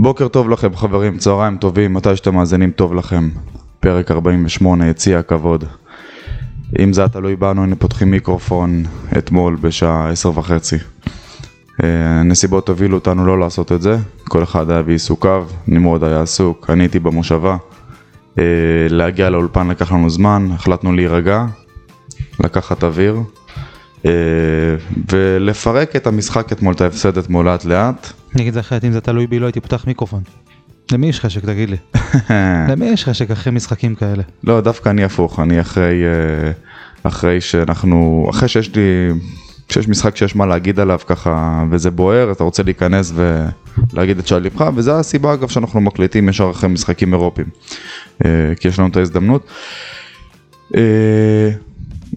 בוקר טוב לכם חברים, צהריים טובים, מתי שאתם מאזינים טוב לכם. פרק 48, יציע הכבוד. אם זה היה תלוי בנו, היינו פותחים מיקרופון אתמול בשעה עשר וחצי. אה, הנסיבות הובילו אותנו לא לעשות את זה, כל אחד היה בעיסוקיו, נמרוד היה עסוק, אני הייתי במושבה. אה, להגיע לאולפן לקח לנו זמן, החלטנו להירגע, לקחת אוויר, אה, ולפרק את המשחק אתמול, את ההפסד אתמול לאט לאט. אני אגיד לך אחרת, אם זה תלוי בי לא הייתי פותח מיקרופון. למי יש חשק תגיד לי? למי יש חשק אחרי משחקים כאלה? לא, דווקא אני הפוך, אני אחרי, אה, אחרי שאנחנו, אחרי שיש לי, שיש משחק שיש מה להגיד עליו ככה, וזה בוער, אתה רוצה להיכנס ולהגיד את שעל לבך, וזה הסיבה אגב שאנחנו מקליטים ישר אחרי משחקים אירופיים, אה, כי יש לנו את ההזדמנות. אה,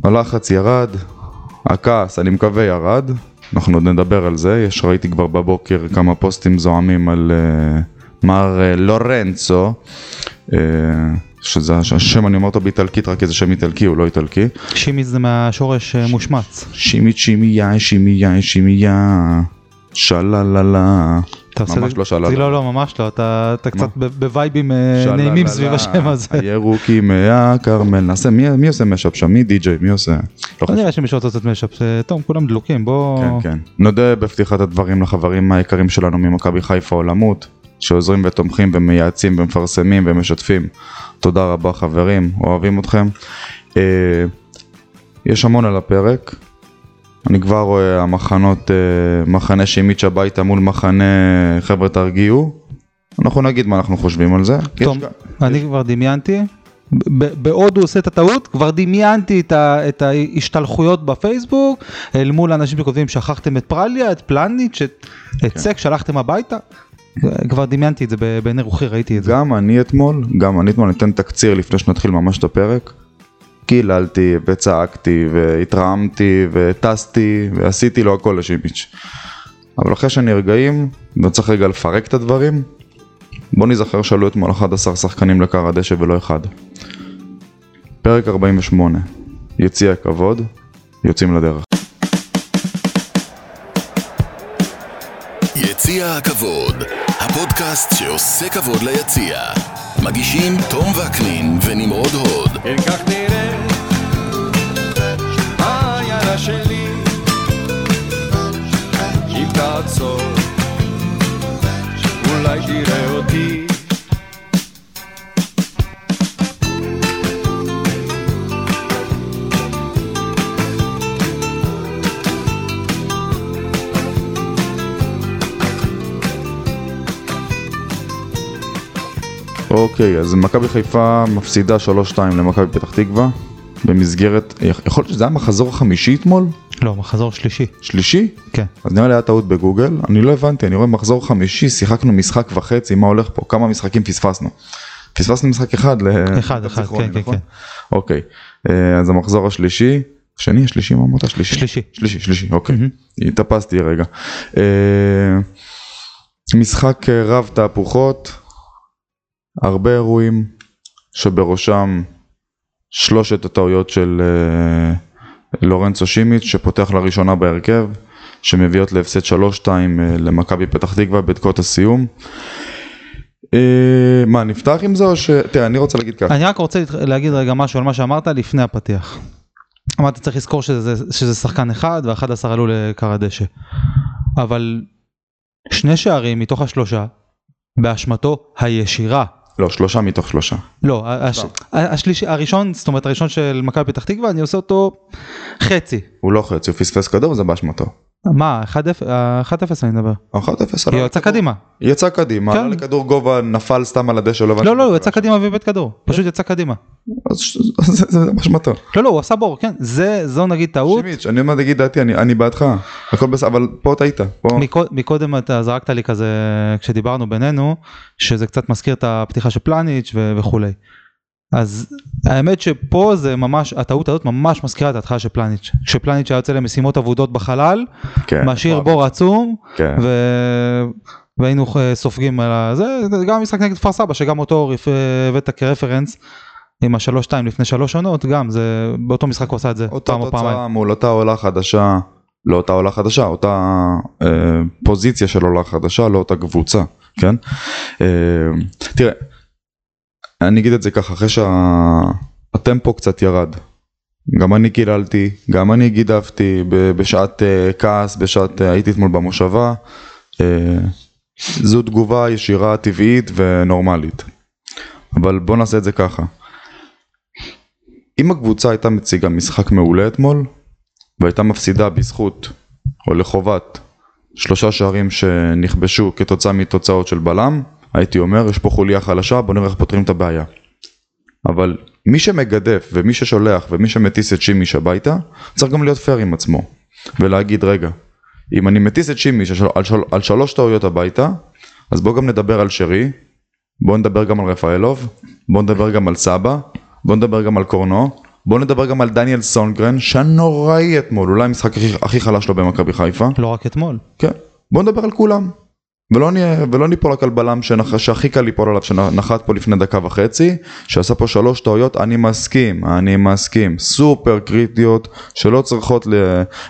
הלחץ ירד, הכעס, אני מקווה ירד, אנחנו עוד נדבר על זה, יש, ראיתי כבר בבוקר כמה פוסטים זועמים על uh, מר uh, לורנצו, uh, שזה השם, אני אומר אותו באיטלקית רק כי זה שם איטלקי, הוא לא איטלקי. שימי זה מהשורש אה, מושמץ. שימית שימיה, שימיה, שימיה, שלללה. אתה עושה ממש לא שללה. זה לא, לא, ממש לא, אתה אתה קצת בווייבים אה, נעימים סביב השם הזה. הירוקים מהכרמל, נעשה, מי מי עושה משאפ שם? מי די.ג'יי? מי עושה? לא. נראה שמישהו רוצה לעשות משאפ, אה, טוב, כולם דלוקים, בוא... כן, כן. נודה בפתיחת הדברים לחברים היקרים שלנו ממכבי חיפה עולמות, שעוזרים ותומכים ומייעצים ומפרסמים ומשתפים. תודה רבה חברים, אוהבים אתכם. אה, יש המון על הפרק. אני כבר רואה המחנות, אה, מחנה שהמיץ' הביתה מול מחנה חבר'ה תרגיעו. אנחנו נגיד מה אנחנו חושבים על זה. יש טוב, אני כבר דמיינתי, בעוד הוא עושה את הטעות, כבר דמיינתי את ה- את ההשתלחויות בפייסבוק, אל מול אנשים שכותבים שכחתם את פרליה, את פלניץ', את כן. את סק, שלחתם הביתה. כבר דמיינתי את זה בעיני רוחי, ראיתי את זה. גם אני אתמול, גם אני אתמול ניתן תקציר לפני שנתחיל ממש את הפרק. קיללתי וצעקתי והתרעמתי וטסתי ועשיתי לו הכל לשימיץ'. אבל אחרי שנרגעים וצריך רגע לפרק את הדברים, בוא נזכר שעלו אתמול 11 שחקנים לקר הדשא ולא אחד. פרק 48, יציע הכבוד, יוצאים לדרך. יציע הכבוד, הפודקאסט שעושה כבוד ליציע. מגישים תום וקנין ונמרוד הוד. כן כך נראה שלי. אם תעצור אולי תראה אותי. אוקיי, אז מכבי חיפה מפסידה 3-2 למכבי פתח תקווה במסגרת, יכול להיות שזה היה מחזור החמישי אתמול? לא, מחזור שלישי. שלישי? כן. אז נראה לי היה טעות בגוגל, אני לא הבנתי, אני רואה מחזור חמישי, שיחקנו משחק וחצי, מה הולך פה? כמה משחקים פספסנו? פספסנו משחק אחד ל... אחד, אחד, כן, כן, נכון? כן. אוקיי, אה, אז המחזור השלישי, שני, השלישי, מה אמרת? שלישי? שלישי. שלישי, שלישי, אוקיי. התאפסתי רגע. אה, משחק אה, רב תהפוכות, הרבה אירועים, שבראשם שלושת הטעויות של אה, לורנצו שימיץ' שפותח לראשונה בהרכב, שמביאות להפסד 3-2 אה, למכבי פתח תקווה בדקות הסיום. אה, מה, נפתח עם זה או ש... תראה, אני רוצה להגיד ככה. אני רק רוצה להגיד רגע משהו על מה שאמרת לפני הפתיח. אמרת צריך לזכור שזה, שזה שחקן אחד ו-11 עלו לקר הדשא. אבל שני שערים מתוך השלושה באשמתו הישירה. לא, שלושה מתוך שלושה. לא, הש, השלישי, הראשון, זאת אומרת הראשון של מכבי פתח תקווה, אני עושה אותו חצי. הוא לא חצי, הוא פספס כדור, זה באשמתו. מה, 1-0 אה, 1-0 אני מדבר. 1-0 כי הוא יצא קדימה. יצא קדימה, כן. עלה לכדור גובה, נפל סתם על הדשא, לא לא, לא, הוא יצא. קדימה ואיבד כדור. פשוט יצא קדימה. זה זה באשמתו. לא, לא, הוא עשה בור, כן. זה, זו נגיד טעות. שימיץ', אני אומר להגיד דעתי, אני בעדך, הכל בסדר, אבל פה טעית, מקודם אתה זרקת לי כזה כשדיברנו בינינו שזה קצת מזכיר את הפתיחה של פלניץ' וכולי. אז האמת שפה זה ממש הטעות הזאת ממש מזכירה את ההתחלה של פלניץ'. כשפלניץ' היה יוצא למשימות אבודות בחלל, כן, משאיר וואו, בור עצום כן. ו... והיינו אה, סופגים על זה גם המשחק נגד כפר סבא שגם אותו אה, הבאת כרפרנס עם השלוש שתיים לפני שלוש עונות גם זה באותו משחק הוא עשה את זה אותה פעם או פעמיים. תוצאה מול אותה עולה חדשה, לא אותה עולה חדשה, אותה אה, פוזיציה של עולה חדשה, לא אותה קבוצה, כן? אה, תראה, אני אגיד את זה ככה, אחרי שהטמפו קצת ירד, גם אני קיללתי, גם אני גידפתי בשעת uh, כעס, בשעת, uh, הייתי אתמול במושבה, uh, זו תגובה ישירה, טבעית ונורמלית. אבל בוא נעשה את זה ככה. אם הקבוצה הייתה מציגה משחק מעולה אתמול, והייתה מפסידה בזכות או לחובת שלושה שערים שנכבשו כתוצאה מתוצאות של בלם, הייתי אומר, יש פה חוליה חלשה, בוא נראה איך פותרים את הבעיה. אבל מי שמגדף ומי ששולח ומי שמטיס את שימיש הביתה, צריך גם להיות פייר עם עצמו. ולהגיד, רגע, אם אני מטיס את שימיש על, של- על שלוש טעויות הביתה, אז בוא גם נדבר על שרי, בוא נדבר גם על רפאלוב, בוא נדבר גם על סבא, בוא נדבר גם על קורנו, בוא נדבר גם על דניאל סונגרן, שהנוראי אתמול, אולי המשחק הכי, הכי חלש לו במכבי חיפה. לא רק אתמול. כן, בוא נדבר על כולם. ולא, ניפול רק על בלם שנח, שהכי קל ליפול עליו, שנחת פה לפני דקה וחצי, שעשה פה שלוש טעויות, אני מסכים, אני מסכים, סופר קריטיות, שלא צריכות ל,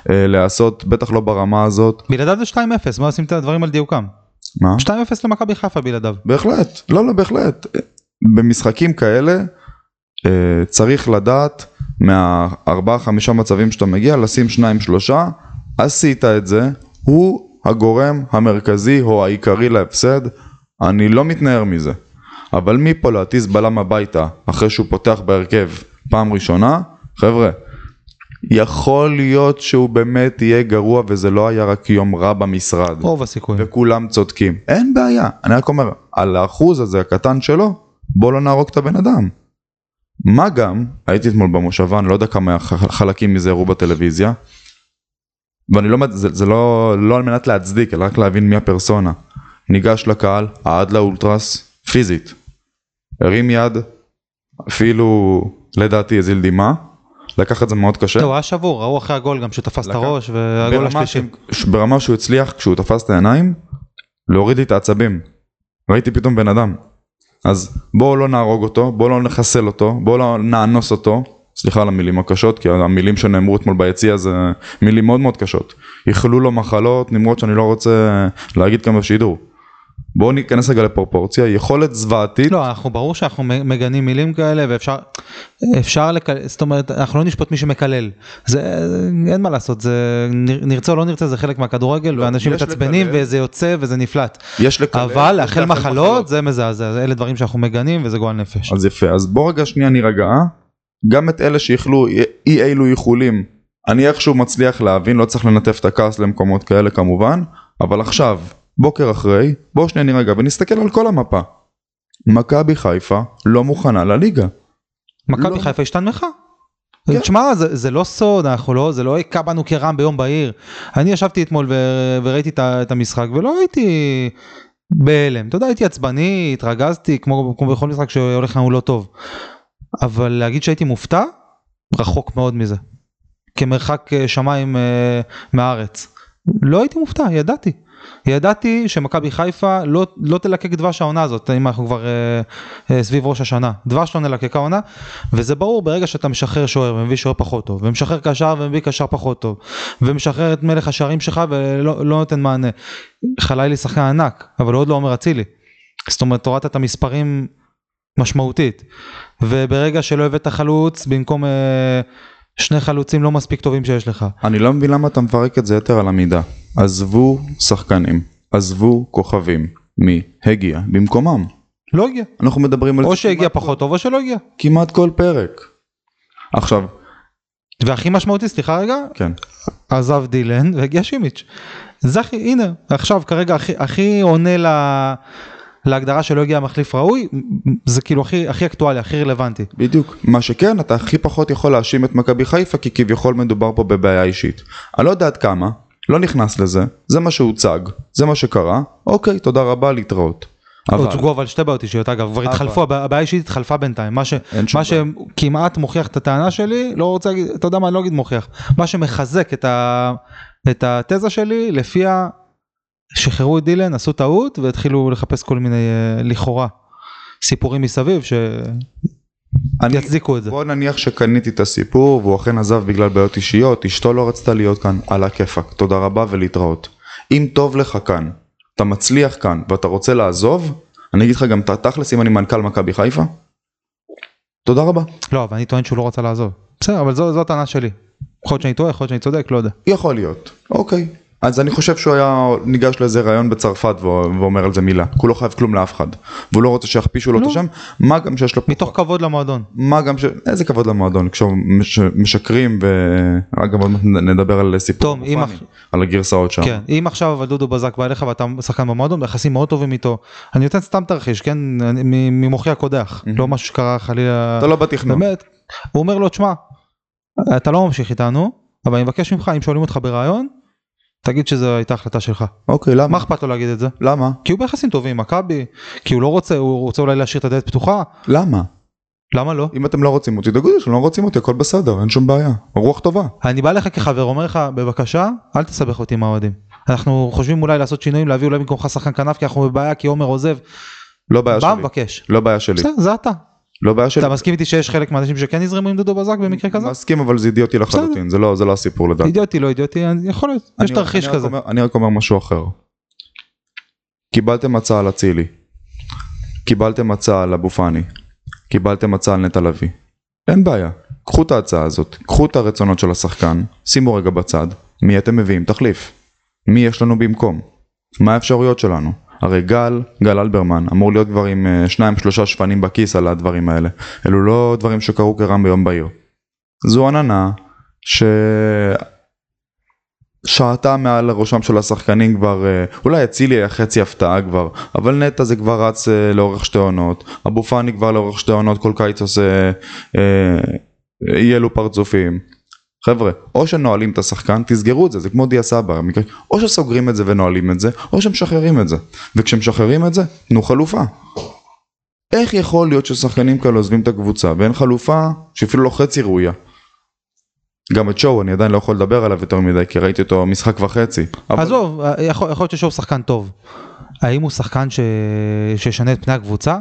אה, להיעשות, בטח לא ברמה הזאת. בלעדיו זה 2-0, בוא נשים את הדברים על דיוקם. מה? 2-0 למכבי חיפה בלעדיו. בהחלט, לא, לא, בהחלט. במשחקים כאלה אה, צריך לדעת מהארבעה חמישה מצבים שאתה מגיע, לשים שניים שלושה, עשית את זה, הוא הגורם המרכזי או העיקרי להפסד, אני לא מתנער מזה. אבל מפה להטיס בלם הביתה אחרי שהוא פותח בהרכב פעם ראשונה, חבר'ה, יכול להיות שהוא באמת יהיה גרוע וזה לא היה רק יום רע במשרד. רוב הסיכויים. וכולם צודקים. אין בעיה, אני רק אומר, על האחוז הזה הקטן שלו, בוא לא נהרוג את הבן אדם. מה גם, הייתי אתמול במושבה, אני לא יודע כמה חלקים מזה הראו בטלוויזיה, ואני לא, זה, זה לא, לא על מנת להצדיק, אלא רק להבין מי הפרסונה. ניגש לקהל, עד לאולטרס, פיזית. הרים יד, אפילו לדעתי הזיל דמעה, לקח את זה מאוד קשה. הוא היה שבור, ראו אחרי הגול גם שתפס את לקח- הראש והגול השלישי. ברמה שהוא הצליח כשהוא תפס את העיניים להוריד לי את העצבים. ראיתי פתאום בן אדם. אז בואו לא נהרוג אותו, בואו לא נחסל אותו, בואו לא נאנוס אותו. סליחה על המילים הקשות, כי המילים שנאמרו אתמול ביציע זה מילים מאוד מאוד קשות. איחלו לו מחלות, נמרות שאני לא רוצה להגיד כאן בשידור. בואו ניכנס רגע לפרופורציה, יכולת זוועתית, לא, אנחנו ברור שאנחנו מגנים מילים כאלה ואפשר אפשר לקלל, זאת אומרת אנחנו לא נשפוט מי שמקלל, זה אין מה לעשות, זה נר- נרצה או לא נרצה זה חלק מהכדורגל לא, ואנשים מתעצבנים. וזה יוצא וזה נפלט, יש לקלל, אבל לאחל לאחל מחלות זה מזעזע, אלה דברים שאנחנו מגנים וזה גועל נפש. אז יפה, אז בוא רגע שנייה נירגע, גם את אלה שאיחלו אי אי אילו איחולים, אני איכשהו מצליח להבין, לא צריך לנטף את הכעס למקומות כאלה כמובן, אבל עכשיו, בוקר אחרי, בוא שנייה נירגע ונסתכל על כל המפה. מכבי חיפה לא מוכנה לליגה. מכבי לא. חיפה השתנמכה. כן. תשמע זה, זה לא סוד אנחנו לא זה לא היכה בנו כרעם ביום בהיר אני ישבתי אתמול ו, וראיתי את המשחק ולא הייתי בהלם אתה יודע הייתי עצבני התרגזתי כמו, כמו בכל משחק שהולך לנו לא טוב אבל להגיד שהייתי מופתע? רחוק מאוד מזה. כמרחק אה, שמיים אה, מהארץ. לא הייתי מופתע ידעתי. ידעתי שמכבי חיפה לא, לא תלקק דבש העונה הזאת אם אנחנו כבר אה, אה, סביב ראש השנה. דבש לא נלקקה עונה וזה ברור ברגע שאתה משחרר שוער ומביא שוער פחות טוב ומשחרר קשר ומביא קשר פחות טוב ומשחרר את מלך השערים שלך ולא לא נותן מענה. חלילי שחקן ענק אבל עוד לא עומר אצילי. זאת אומרת הורדת את המספרים משמעותית וברגע שלא הבאת חלוץ במקום אה, שני חלוצים לא מספיק טובים שיש לך. אני לא מבין למה אתה מפרק את זה יותר על המידה. עזבו שחקנים, עזבו כוכבים. מי הגיע במקומם? לא הגיע. אנחנו מדברים על או שהגיע פחות טוב או שלא הגיע. כמעט כל פרק. עכשיו, והכי משמעותי סליחה רגע כן. עזב דילן והגיע שימיץ'. זה הכי הנה עכשיו כרגע הכי הכי עונה ל... להגדרה שלא הגיע מחליף ראוי זה כאילו הכי הכי אקטואלי הכי רלוונטי. בדיוק. מה שכן, אתה הכי פחות יכול להאשים את מכבי חיפה, כי כביכול מדובר פה בבעיה אישית. אני לא יודע עד כמה, לא נכנס לזה, זה מה שהוצג, זה מה שקרה, אוקיי, תודה רבה, להתראות. אבל, הוצגו אבל שתי בעיות אישיות אגב כבר אבל- התחלפו הבע- הבעיה האישית התחלפה בינתיים מה, ש... מה שכמעט מוכיח את הטענה שלי לא רוצה להגיד אתה יודע מה אני לא אגיד מוכיח מה שמחזק את, ה... את התזה שלי לפיה שחררו את דילן עשו טעות והתחילו לחפש כל מיני אה, לכאורה סיפורים מסביב ש... אני- יצדיקו את זה. בוא נניח שקניתי את הסיפור והוא אכן עזב בגלל בעיות אישיות, אשתו לא רצתה להיות כאן, על הכיפאק, תודה רבה ולהתראות. אם טוב לך כאן, אתה מצליח כאן ואתה רוצה לעזוב, אני אגיד לך גם את התכלס אם אני מנכ"ל מכבי חיפה, תודה רבה. לא, אבל אני טוען שהוא לא רצה לעזוב. בסדר, אבל זו זו הטענה שלי. יכול להיות שאני טועה, יכול להיות שאני צודק, לא יודע. יכול להיות, אוקיי. אז אני חושב שהוא היה ניגש לאיזה ראיון בצרפת ואומר על זה מילה, כי הוא לא חייב כלום לאף אחד, והוא לא רוצה שיכפישו לו את. השם, מה גם שיש לו, מתוך כבוד למועדון. מה גם ש... איזה כבוד למועדון, כשמשקרים ואגב עוד מעט נדבר על סיפור על הגרסאות שם. כן, אם עכשיו אבל דודו בזק בא אליך ואתה שחקן במועדון, ביחסים מאוד טובים איתו, אני נותן סתם תרחיש, כן, ממוחי הקודח, לא משהו שקרה חלילה, אתה לא בתכנון. באמת, הוא אומר לו, תשמע, אתה לא ממשיך איתנו, אבל אני מבקש ממך, אם שואלים אותך ברעיון, תגיד שזו הייתה החלטה שלך. אוקיי, למה? מה אכפת לו להגיד את זה? למה? כי הוא ביחסים טובים עם מכבי, כי הוא לא רוצה, הוא רוצה אולי להשאיר את הדלת פתוחה, למה? למה לא? אם אתם לא רוצים אותי, תגידו שלא רוצים אותי, הכל בסדר, אין שום בעיה. רוח טובה. אני בא לך כחבר, אומר לך, בבקשה, אל תסבך אותי עם האוהדים. אנחנו חושבים אולי לעשות שינויים, להביא אולי במקומך שחקן כנף, כי אנחנו בבעיה, כי עומר עוזב. לא בעיה בא שלי. מבקש. לא בעיה שלי. בסדר, זה אתה. לא בעיה שלי. אתה מסכים איתי שיש חלק מהאנשים שכן יזרמו עם דודו בזק במקרה כזה? מסכים אבל זה אידיוטי לחלוטין, זה לא זה לא הסיפור לדעתי. אידיוטי, לא אידיוטי, יכול להיות, יש תרחיש כזה. אומר- אני רק אומר משהו אחר. קיבלתם הצעה על אצילי. קיבלתם הצעה על אבו פאני. קיבלתם הצעה על נטע לביא. אין בעיה. קחו את ההצעה הזאת, קחו את הרצונות של השחקן, שימו רגע בצד, מי אתם מביאים תחליף. מי יש לנו במקום? מה האפשרויות שלנו? הרי גל, גל אלברמן, אמור להיות כבר עם אה, שניים שלושה שפנים בכיס על הדברים האלה. אלו לא דברים שקרו כרם ביום בהיר. זו עננה ש... שעטה מעל ראשם של השחקנים כבר, אה, אולי אצילי היה חצי הפתעה כבר, אבל נטע זה כבר רץ אה, לאורך שתי עונות, אבו פאני כבר לאורך שתי עונות כל קיץ עושה אי אלו פרצופים. חבר'ה, או שנועלים את השחקן, תסגרו את זה, זה כמו דיה סבא, או שסוגרים את זה ונועלים את זה, או שמשחררים את זה. וכשמשחררים את זה, תנו חלופה. איך יכול להיות ששחקנים כאלה עוזבים את הקבוצה ואין חלופה שאפילו לא חצי ראויה? גם את שואו אני עדיין לא יכול לדבר עליו יותר מדי כי ראיתי אותו משחק וחצי. אבל- עזוב, יכול להיות ששוב שחקן טוב. האם הוא שחקן ש- שישנה את פני הקבוצה?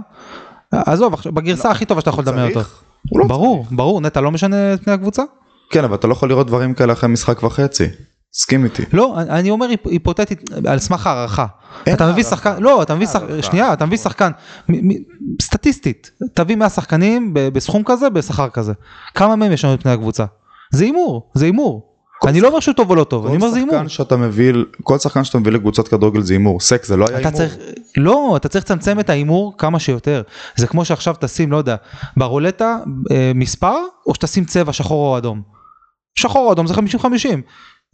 עזוב, בגרסה הכי טובה שאתה יכול לדמיין אותו. צריך? הוא לא ברור, ברור, נטע לא משנה את פני הקבוצה? כן אבל אתה לא יכול לראות דברים כאלה אחרי משחק וחצי. תסכים איתי. לא, אני- אומר היפ- היפותטית על סמך הערכה. אתה מביא. שחקן, לא, אתה מביא שחקן. שנייה, אתה מביא שחקן, סטטיסטית, תביא 100 שחקנים ב- בסכום כזה, בשכר כזה. כמה מהם ישנו את פני הקבוצה? זה הימור, זה הימור. אני לא אומר שהוא טוב או לא טוב, אני אומר זה הימור. כל שחקן שאתה מביא לקבוצת כדורגל זה הימור. סק זה לא היה הימור. לא, אתה צריך לצמצם את ההימור כמה שיותר. זה כמו שעכשיו תשים, לא יודע, ברולטה אה, מספר, או שתשים צבע שחור או אדום. שחור אדום זה 50-50.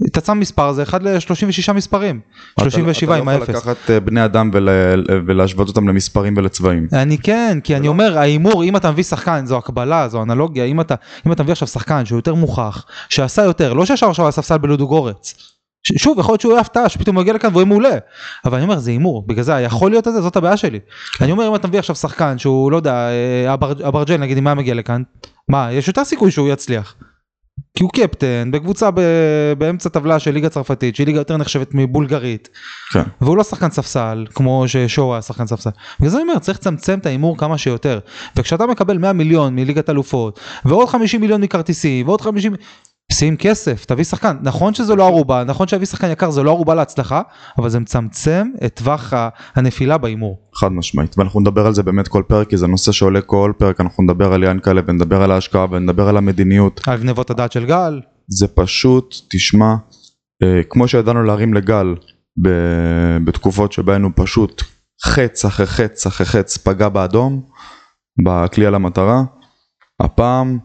אתה שם מספר זה 1 ל-36 מספרים. אתה לא- 37 עם אתה לא האפס. יכול לקחת אה, בני אדם ול- ולהשוות אותם למספרים ולצבעים. אני כן, כי אני אומר, ההימור, אם אתה מביא שחקן, זו הקבלה, זו אנלוגיה, אם אתה, אם אתה מביא עכשיו שחקן שהוא יותר מוכח, שעשה יותר, לא שישב עכשיו על הספסל בלודו גורץ. ש- שוב, יכול להיות שהוא יהיה הפתעה, שפתאום הוא יגיע לכאן והוא יהיה מעולה. אבל אני אומר, זה הימור, בגלל זה יכול להיות את זה, זאת הבעיה שלי. אני אומר, אם אתה מביא עכשיו שחקן שהוא, לא יודע, אה, אבר- אברג'ל, נגיד, אם היה מגיע לכאן, מה, יש יותר סיכוי שהוא יצליח. כי הוא קפטן בקבוצה ב- באמצע טבלה של ליגה צרפתית, שהיא ליגה יותר נחשבת מבולגרית. כן. והוא לא שחקן ספסל כמו ששואו היה שחקן ספסל. בגלל זה אני אומר צריך לצמצם את ההימור כמה שיותר. וכשאתה מקבל 100 מיליון מליגת אלופות ועוד 50 מיליון מכרטיסים ועוד 50 שים כסף תביא שחקן נכון שזה לא ערובה נכון שהביא שחקן יקר זה לא ערובה להצלחה אבל זה מצמצם את טווח הנפילה בהימור. חד משמעית ואנחנו נדבר על זה באמת כל פרק כי זה נושא שעולה כל פרק אנחנו נדבר על ינקלה ונדבר על ההשקעה ונדבר על המדיניות על גנבות הדעת של גל. זה פשוט תשמע אה, כמו שידענו להרים לגל בתקופות שבהן הוא פשוט חץ אחרי חץ אחרי חץ פגע באדום בכלי על המטרה הפעם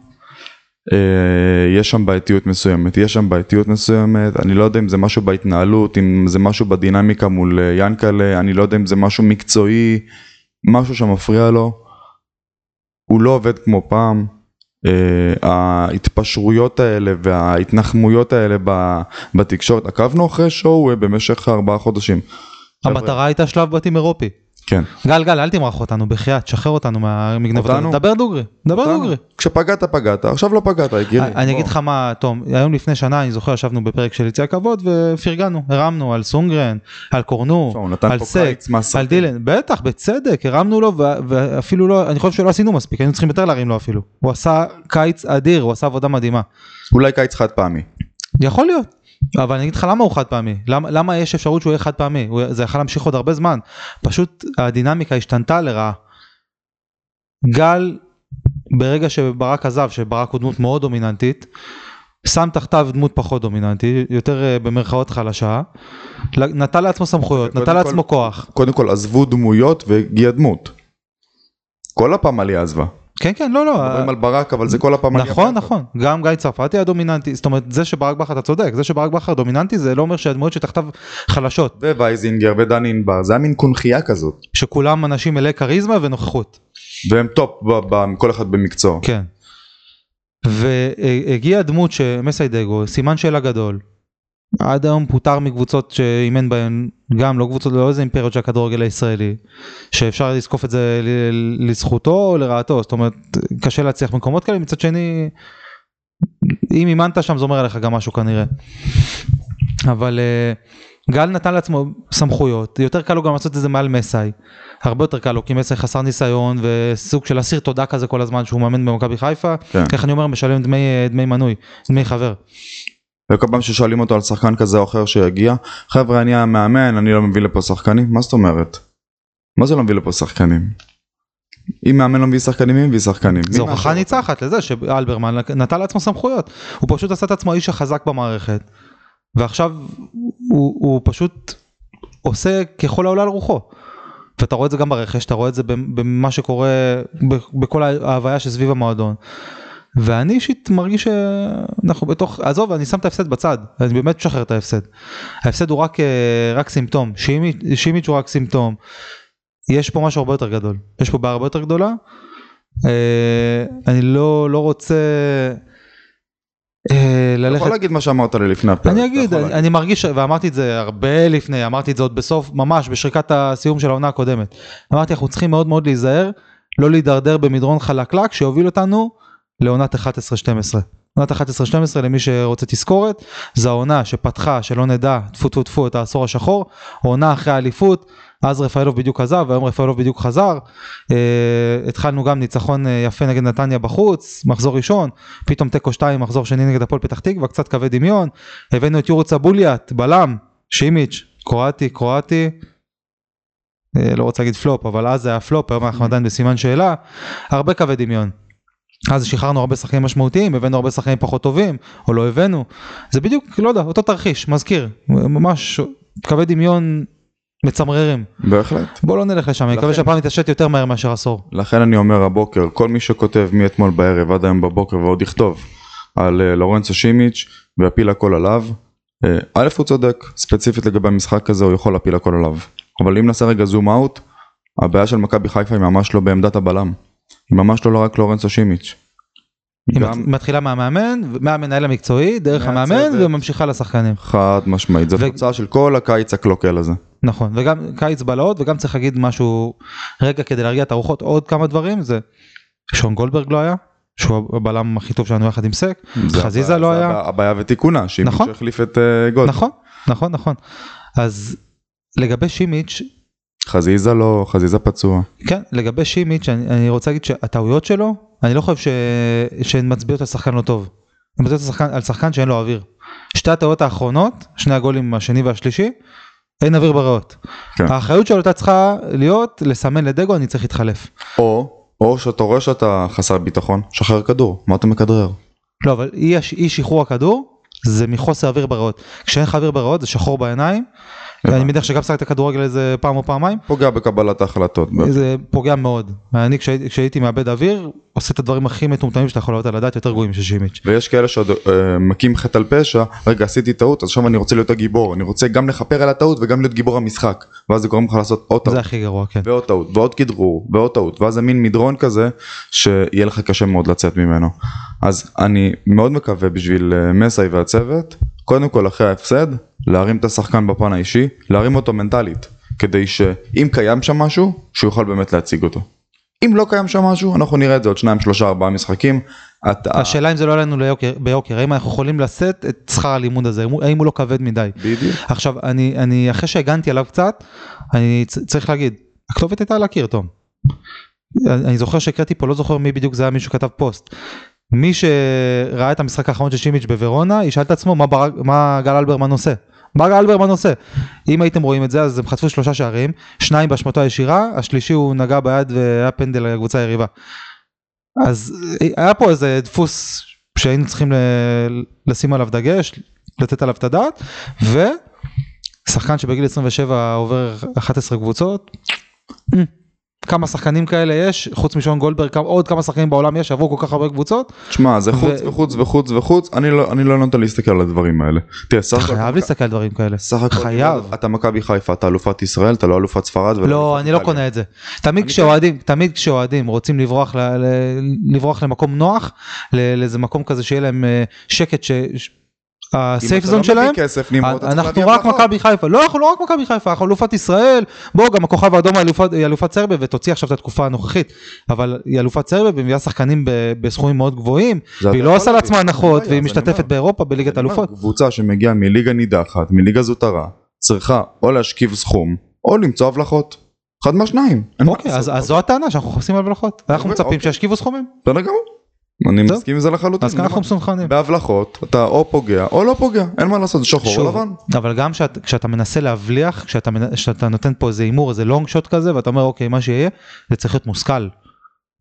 יש שם בעייתיות מסוימת יש שם בעייתיות מסוימת אני לא יודע אם זה משהו בהתנהלות אם זה משהו בדינמיקה מול אה, ינקלה אני לא יודע אם זה משהו מקצועי משהו שמפריע לו הוא לא עובד כמו פעם Uh, ההתפשרויות האלה וההתנחמויות האלה בתקשורת עקבנו אחרי שואו אה, במשך ארבעה חודשים. המטרה הייתה שלב בתים אירופי. כן. גל גל אל תמרח אותנו בחייאת שחרר אותנו מהמגנבות. אותנו? דבר דוגרי, דבר אותנו. דוגרי. כשפגעת פגעת, עכשיו לא פגעת, יקירי. אני. אגיד לך מה, תום, היום לפני שנה אני זוכר ישבנו בפרק של יציע הכבוד ופרגנו, הרמנו על סונגרן, על קורנו, על סק. על דילן, בטח, בצדק, הרמנו לו ואפילו לא, אני חושב שלא עשינו מספיק, היינו צריכים יותר להרים לו אפילו. הוא עשה קיץ אדיר, הוא עשה עבודה מדהימה. אולי קיץ חד פעמי. יכול להיות. אבל אני אגיד לך למה הוא חד פעמי, למה, למה יש אפשרות שהוא יהיה חד פעמי, הוא, זה יכול להמשיך עוד הרבה זמן, פשוט הדינמיקה השתנתה לרעה. גל, ברגע שברק עזב, שברק הוא דמות מאוד דומיננטית, שם תחתיו דמות פחות דומיננטית, יותר אה, במרכאות חלשה, נטל לעצמו סמכויות, נטל כל- לעצמו כוח. קודם כל עזבו דמויות והגיעה דמות. כל הפעם עלייה עזבה. כן כן לא לא. מדברים על ברק אבל זה כל הפעם. נכון. נכון גם גיא צרפתי היה דומיננטי זאת אומרת זה שברק בכר אתה צודק זה שברק בכר דומיננטי זה לא אומר שהדמויות שתחתיו חלשות ווייזינגר ודן ענבר זה היה מין חונטה כזאת. שכולם אנשים מלאי כריזמה ונוכחות והם טופ כל אחד במקצוע. כן. והגיעה דמות שמצידנו סימן שאלה גדול. עד היום פוטר מקבוצות שאימן בהן גם לא קבוצות לא איזה אימפריות של הכדורגל הישראלי שאפשר לזקוף את זה לזכותו או לרעתו. זאת אומרת קשה להצליח במקומות כאלה. מצד שני אם אימנת שם זה אומר עליך גם משהו כנראה. אבל אה, גל נתן לעצמו סמכויות. יותר קל לו גם לעשות את זה מעל מסאי. הרבה יותר קל לו כי מסאי חסר ניסיון וסוג של אסיר תודה כזה כל הזמן שהוא מאמן במכבי חיפה. כן. איך אני אומר? משלם דמי דמי מנוי דמי חבר וכל פעם ששואלים אותו על שחקן כזה או אחר שיגיע, חבר'ה אני המאמן, אני לא מביא לפה שחקנים, מה זאת אומרת? מה זה לא מביא לפה שחקנים? אם מאמן לא מביא שחקנים, מי מביא שחקנים? זו הוכחה? ניצחת לזה שאלברמן נתן לעצמו סמכויות הוא פשוט עשה את עצמו האיש החזק במערכת ועכשיו הוא, הוא פשוט עושה ככל העולה על רוחו. ואתה רואה את זה גם ברכש אתה רואה את זה במה שקורה בכל ההוויה שסביב המועדון. ואני אישית מרגיש שאנחנו בתוך עזוב אני שם את ההפסד בצד אני באמת משחרר את ההפסד. ההפסד הוא רק אה, רק סימפטום שימי- שימיץ' הוא רק סימפטום. יש פה משהו הרבה יותר גדול יש פה בעיה הרבה יותר גדולה. אה, אני לא לא רוצה אה, אתה ללכת יכול להגיד מה שאמרת לי לפני הפרק. אני אגיד, אני. אני מרגיש, ואמרתי את זה הרבה לפני, אמרתי את זה עוד בסוף, ממש בשריקת הסיום של העונה הקודמת. אמרתי, אנחנו צריכים מאוד מאוד להיזהר, לא להידרדר במדרון חלקלק שיוביל אותנו לעונת 11-12. עונת 11-12 למי שרוצה תזכורת, זו העונה שפתחה, שלא נדע, טפו טפו טפו את העשור השחור, עונה אחרי האליפות, אז רפאלוב בדיוק עזב, והיום רפאלוב בדיוק חזר. אה, התחלנו גם ניצחון אה, יפה נגד נתניה בחוץ, מחזור ראשון, פתאום תיקו 2, מחזור שני נגד הפועל פתח תקווה, קצת קווי דמיון. הבאנו את יורו צבוליאט, בלם, שימיץ', קרואטי, קרואטי. אה, לא רוצה להגיד פלופ, אבל אז זה היה פלופ, היום אנחנו עדיין בסימן שאלה. הרבה קווי דמיון. אז שחררנו הרבה שחקנים משמעותיים, הבאנו הרבה שחקנים פחות טובים, או לא הבאנו. זה בדיוק, לא יודע, אותו תרחיש, מזכיר. ממש קווי דמיון מצמררים. בהחלט. בוא לא נלך לשם, אני מקווה שהפעם נתעשת יותר מהר מאשר עשור. לכן אני אומר הבוקר, כל מי שכותב מאתמול בערב עד היום בבוקר ועוד יכתוב על אה, לורנצו שימיץ' ויפיל הכל עליו, אה, א' הוא צודק, ספציפית לגבי המשחק הזה הוא יכול להפיל הכל עליו. אבל אם נעשה רגע זום אאוט, הבעיה של מכבי חיפה היא ממש לא בעמדת הבלם. היא ממש לא רק לורנצו שימיץ'. היא גם מת- מתחילה מהמאמן, מהמנהל המקצועי, דרך. המאמן, וממשיכה לשחקנים. חד משמעית, זו ו- תוצאה של כל הקיץ הקלוקל הזה. נכון, וגם קיץ בלהות, וגם צריך להגיד משהו, רגע כדי להרגיע את הרוחות, עוד כמה דברים, זה שון גולדברג לא היה, שהוא הבלם הכי טוב שלנו יחד עם סק, זה חזיזה לא היה. הבעיה- ותיקונה, שימיץ' נכון. החליף את אה, גולד. נכון, נכון, נכון. אז לגבי שימיץ', חזיזה לא, חזיזה פצוע. כן, לגבי שימיץ', אני, אני רוצה להגיד שהטעויות שלו, אני לא חושב ש... שהן מצביעות על שחקן לא טוב. הן מצביעות על שחקן, על שחקן שאין לו אוויר. שתי הטעויות האחרונות, שני הגולים השני והשלישי, אין אוויר בריאות. כן. האחריות שלו הייתה צריכה להיות לסמן לדגו אני צריך להתחלף. או, או שאתה רואה שאתה חסר ביטחון, שחרר כדור, מה אתה מכדרר? לא אבל אי, אי שחרור הכדור זה מחוסר אוויר בריאות. כשאין לך אוויר בריאות זה שחור בעיניים. אני מניח שגם שחקת כדורגל איזה פעם או פעמיים. פוגע בקבלת ההחלטות. זה פוגע מאוד. אני כשהייתי, מאבד אוויר עושה את הדברים הכי מטומטמים שאתה יכול לעלות על הדעת יותר גרועים של שימיץ'. ויש כאלה שעוד אה, מכים חטא על פשע, רגע עשיתי טעות, אז עכשיו אני רוצה להיות הגיבור, אני רוצה גם לכפר על הטעות וגם להיות גיבור המשחק, ואז זה גורם לך לעשות עוד טעות, זה הכי גרוע כן. ועוד טעות, ועוד כדרור, ועוד טעות, ואז זה מין מדרון כזה, שיהיה לך קשה מאוד לצאת ממנו. אז אני מאוד מקווה בשביל אה, מסאי והצוות, קודם כל אחרי ההפסד, להרים את השחקן בפן האישי, להרים אותו מנטלית. כדי שאם קיים שם משהו, שהוא יוכל באמת להציג אותו. אם לא קיים שם משהו, אנחנו נראה את זה עוד שניים, שלושה, ארבעה משחקים. אתה... השאלה אם זה לא עלינו ליוקר- ביוקר, האם אנחנו יכולים לשאת את שכר הלימוד הזה, האם הוא- לא כבד מדי. בדיוק. עכשיו, אני, אני אחרי שהגנתי עליו קצת, אני צריך להגיד, הכתובת הייתה על הקיר, תום. אני זוכר שהקראתי פה, לא זוכר מי בדיוק זה היה, מישהו כתב פוסט. מי שראה את המשחק האחרון של שימיץ' בוורונה, ישאל את עצמו מה, ברק, מה גל אלברמן עושה. מה גל אלברמן עושה? אם הייתם רואים את זה, אז הם חטפו שלושה שערים, שניים באשמתו הישירה, השלישי הוא נגע ביד והיה פנדל לקבוצה היריבה. אז היה פה איזה דפוס שהיינו צריכים ל- לשים עליו דגש, לתת עליו את הדעת, ושחקן שבגיל 27 עובר 11 קבוצות, כמה שחקנים כאלה יש, חוץ משון גולדברג, עוד כמה שחקנים בעולם יש שעברו כל כך הרבה קבוצות, תשמע, זה חוץ ו- וחוץ וחוץ וחוץ, אני לא, אני לא נותן להסתכל על הדברים האלה. תראה, סך הכל- חייב להסתכל על דברים כאלה, סך הכל, חייב. אתה מכבי חיפה, אתה אלופת ישראל, אתה לא אלופת ספרד. לא, אני לא. קונה את זה. תמיד כשאוהדים, תמיד כשאוהדים רוצים לברוח, ל- ל- לברוח למקום נוח, לאיזה מקום כזה שיהיה להם אה, שקט, ש- הסייף זון אם שלהם, לא כסף, צריך אנחנו רק. מכבי חיפה, לא אנחנו לא רק מכבי חיפה, אנחנו אלופת ישראל, בוא גם הכוכב האדום היא אלופת- סרביה ותוציא עכשיו את התקופה הנוכחית, אבל היא אלופת סרביה ומביאה שחקנים בסכומים מאוד גבוהים, זה והיא לא עושה. לעצמה הנחות, והיא משתתפת. באירופה בליגת אלופות. קבוצה שמגיעה מליגה נידחת, מליגה זוטרה, צריכה או להשכיב סכום, או למצוא הבלחות. אחד מהשניים. אוקיי, אז זו הטענה שאנחנו מחפשים הבלחות, אנחנו אוקיי, מצפים. שישכיבו סכומים, בסדר גמור. אני טוב. מסכים עם זה לחלוטין. אז ככה אנחנו. אומר, בהבלחות, אתה או פוגע או לא פוגע, אין מה לעשות, שחור או לבן. אבל גם כשאת, כשאתה מנסה להבליח, כשאתה, כשאתה נותן פה איזה הימור, איזה לונג שוט כזה, ואתה אומר אוקיי, מה שיהיה, זה צריך להיות מושכל.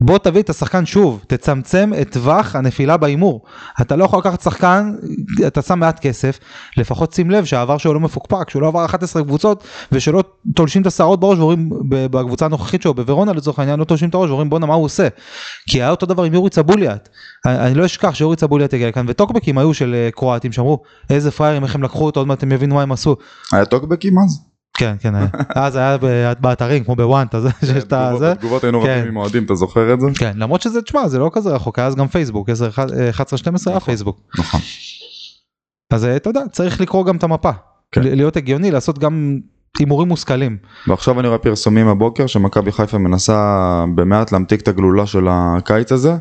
בוא תביא את השחקן שוב, תצמצם את טווח הנפילה בהימור. אתה לא יכול לקחת שחקן, אתה שם מעט כסף, לפחות שים לב שהעבר שלו לא מפוקפק, שהוא לא עבר 11 קבוצות, ושלא תולשים את השערות בראש ואומרים, בקבוצה הנוכחית שלו, בוורונה לצורך העניין, לא תולשים את הראש ואומרים בואנה מה הוא עושה. כי היה אותו דבר עם יורי צבוליאט. אני אני לא אשכח שיורי צבוליאט הגיע לכאן, וטוקבקים היו של אה, קרואטים שאמרו, איזה פראיירים, איך הם לקחו אותו, עוד מעט הם יבינו מה הם עשו. היה טוקבקים אז? כן, כן, היה. אז היה באתרים כמו בוואנט, אז שיש את בתגובות- הזה. בתגובות היינו כן. רבים עם אוהדים, אתה זוכר את זה? כן, למרות שזה, תשמע, זה לא כזה רחוק, היה אז גם פייסבוק, 10, 11, 12 היה נכון. פייסבוק. נכון. אז אה, אתה יודע, צריך לקרוא גם את המפה. כן. להיות הגיוני, לעשות גם הימורים מושכלים. ועכשיו אני רואה פרסומים הבוקר שמכבי חיפה מנסה במעט להמתיק את הגלולה של הקיץ הזה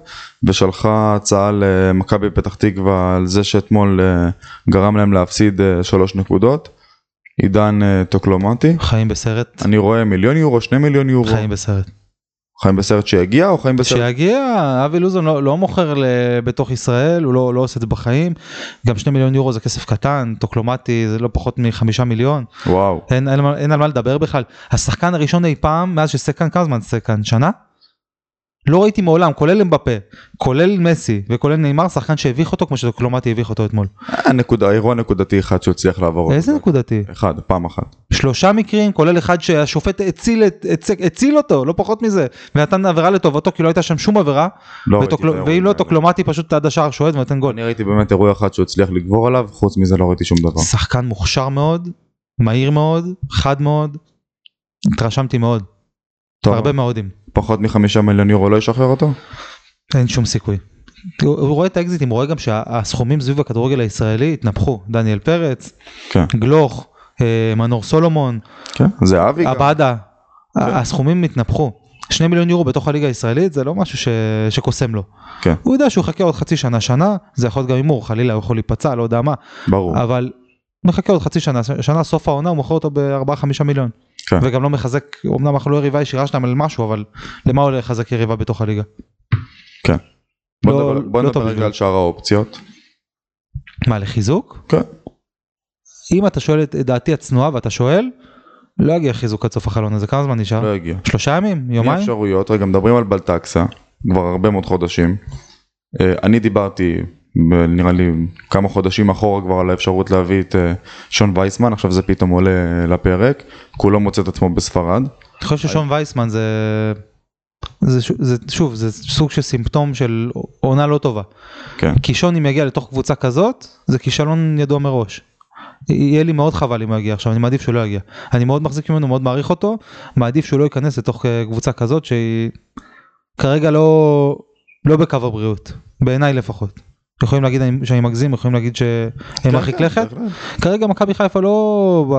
ושלחה הצעה למכבי פתח תקווה על זה שאתמול אה, גרם להם להפסיד אה, שלוש נקודות. עידן אה, טוקלומטי, חיים בסרט, אני רואה מיליון יורו, שני מיליון יורו, חיים בסרט. חיים בסרט שיגיע או חיים בסרט? כשיגיע, אבי לוזון לא, לא מוכר בתוך ישראל, הוא לא, לא עושה את זה בחיים. גם שני מיליון יורו זה כסף קטן, טוקלומטי זה לא פחות מחמישה מיליון. וואו, אין, אין, אין, אין על מה לדבר בכלל. השחקן הראשון אי פעם, מאז שסקן, כמה זמן סקן? שנה? לא ראיתי מעולם, כולל אמבפה, כולל מסי וכולל נאמר, שחקן שהביך אותו כמו שדוקלומטי הביך אותו אתמול. היה נקודה, אירוע נקודתי אחד שהצליח לעבור. איזה. נקודתי? אחד, פעם אחת. שלושה מקרים, כולל אחד שהשופט הציל, הציל, הציל אותו, לא פחות מזה, ונתן עבירה לטובתו כי לא הייתה שם שום עבירה, לא האירועים ואם לא. טוקלומטי פשוט עד השער שועט ונותן גול. אני ראיתי באמת אירוע אחד שהוא הצליח לגבור עליו, חוץ מזה לא ראיתי שום דבר. שחקן מוכשר מאוד, מהיר מאוד, חד מאוד, התרשמתי מאוד, הרבה מאודים. פחות מחמישה מיליון יורו לא ישחרר אותו? אין שום סיכוי. הוא, רואה את האקזיטים, הוא רואה גם שהסכומים סביב הכדורגל הישראלי התנפחו, דניאל פרץ, כן. גלוך, אה, מנור סולומון, כן, זה אבי גם. עבדה, כן. הסכומים התנפחו. שני מיליון יורו בתוך הליגה הישראלית זה לא משהו ש... שקוסם לו. כן. הוא יודע שהוא יחכה עוד חצי שנה, שנה, זה יכול להיות גם הימור, חלילה הוא יכול להיפצע, לא יודע מה, ברור. אבל מחכה עוד חצי שנה, שנה סוף העונה הוא מוכר אותו ב-4-5 מיליון. כן. וגם לא מחזק, אמנם אנחנו לא יריבה ישירה שלהם על משהו, אבל למה הוא לחזק יריבה בתוך הליגה? בוא לא- נדבר- בוא לא נדבר רגע. על שאר האופציות. מה, לחיזוק? כן. אם אתה שואל את דעתי הצנועה ואתה שואל, לא יגיע חיזוק עד סוף החלון הזה, כמה זמן נשאר? לא הגיע. שלושה ימים? מי יומיים? אפשרויות? רגע, מדברים על בלטקסה, כבר הרבה מאוד חודשים. אה, אני דיברתי, נראה לי כמה חודשים אחורה כבר על האפשרות להביא את אה, שון וייסמן, עכשיו זה פתאום עולה לפרק, כולו מוצא את עצמו בספרד. אני חושב ששון וייסמן זה... זה, זה שוב זה סוג של סימפטום של עונה לא טובה כן. כי שון אם יגיע לתוך קבוצה כזאת זה כישלון ידוע מראש. יהיה לי מאוד חבל אם הוא יגיע עכשיו אני מעדיף שהוא לא יגיע אני מאוד מחזיק ממנו מאוד מעריך אותו מעדיף שהוא לא ייכנס לתוך אה, קבוצה כזאת שהיא כרגע לא לא בקו הבריאות בעיניי לפחות. יכולים להגיד אני- שאני מגזים יכולים להגיד שהם מרחיק לכת. כרגע מכבי חיפה לא ב...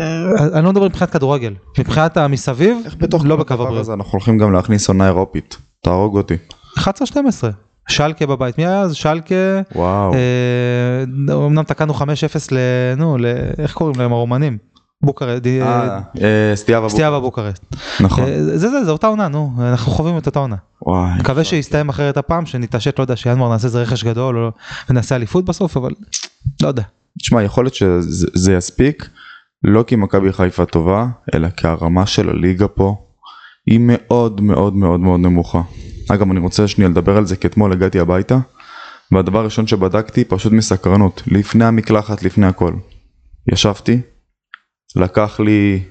אה, אני לא מדבר מבחינת כדורגל, מבחינת המסביב, לא בקו הבריאות. אנחנו הולכים גם להכניס עונה אירופית? תהרוג אותי. 11-12, שלקה בבית, מי היה אז? שלקה, וואו. אה, אמנם תקענו 5-0 ל... נו, ל... איך קוראים להם הרומנים? בוקרשט, אה, אה, סטיאבה בוק- סטיאבה בוקרשט. נכון. אה, זה זה, זה אותה עונה, נו, אנחנו חווים את אותה עונה. וואי. מקווה שיסתיים אחרת הפעם, שנתעשת, לא יודע, שינואר נעשה איזה רכש גדול, ונעשה אליפות בסוף, אבל לא יודע. תשמע, יכול להיות שזה זה יספיק, לא כי מכבי חיפה טובה, אלא כי הרמה של הליגה פה היא מאוד מאוד מאוד מאוד נמוכה. אגב, אני רוצה שנייה לדבר על זה, כי אתמול הגעתי הביתה, והדבר הראשון שבדקתי, פשוט מסקרנות, לפני המקלחת, לפני הכל. ישבתי, לקח לי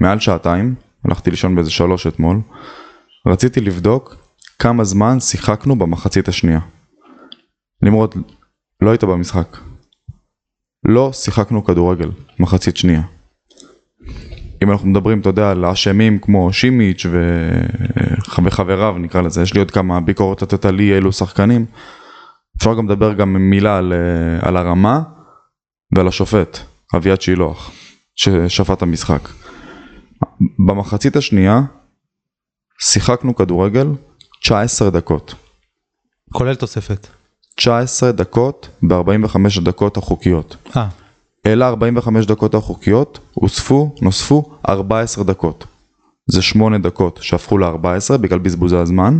מעל שעתיים, הלכתי לישון באיזה שלוש אתמול, רציתי לבדוק כמה זמן שיחקנו במחצית השנייה. נמרוד, לא היית במשחק. לא שיחקנו כדורגל, מחצית שנייה. אם אנחנו מדברים, אתה יודע, על אשמים כמו שימיץ' וח- וחבריו, נקרא לזה, יש לי עוד כמה ביקורות לתת על אי אלו שחקנים. אפשר גם לדבר גם מילה על, אה, על הרמה ועל השופט, אביעד שילוח, ששפט את המשחק. במחצית השנייה שיחקנו כדורגל 19 דקות. כולל תוספת. 19 דקות ב-45 הדקות החוקיות. אה, אל ה-45 דקות החוקיות הוספו, נוספו 14 דקות. זה 8 דקות שהפכו ל-14 בגלל בזבוזי הזמן.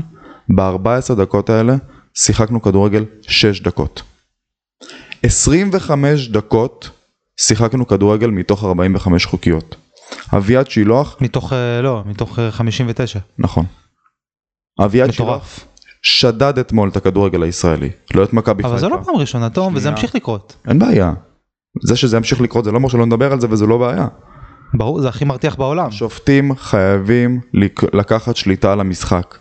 ב-14 דקות האלה שיחקנו כדורגל 6 דקות. 25 דקות שיחקנו כדורגל מתוך 45 חוקיות. אביעד שילוח, מתוך, אה, לא, מתוך אה, 59. נכון. אביעד שילוח. שדד אתמול את הכדורגל הישראלי, לא את מכבי חיפה. אבל זה לא פעם ראשונה, תום, וזה. ימשיך לקרות. אין בעיה. זה שזה ימשיך לקרות זה לא אומר שלא נדבר על זה וזה לא בעיה. ברור, זה הכי מרתיח בעולם. שופטים חייבים לק- לקחת שליטה על המשחק.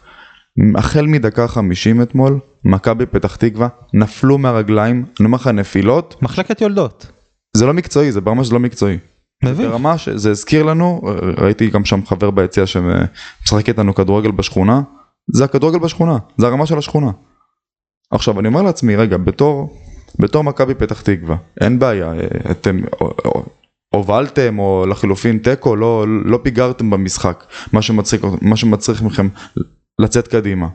החל מדקה 50 אתמול, מכבי פתח תקווה נפלו מהרגליים, אני אומר לך נפילות, מחלקת יולדות. זה לא מקצועי, זה ברמה שזה לא מקצועי. מבין? ברמה שזה הזכיר לנו, ראיתי גם שם חבר ביציע שמשחק איתנו כדורגל בשכונה, זה הכדורגל בשכונה, זה הרמה של השכונה. עכשיו אני אומר לעצמי, רגע, בתור, בתור מכבי פתח תקווה, אין בעיה, אתם הובלתם או לחילופין תיקו, לא, לא פיגרתם במשחק, מה שמצריך, מה שמצריך מכם לצאת קדימה.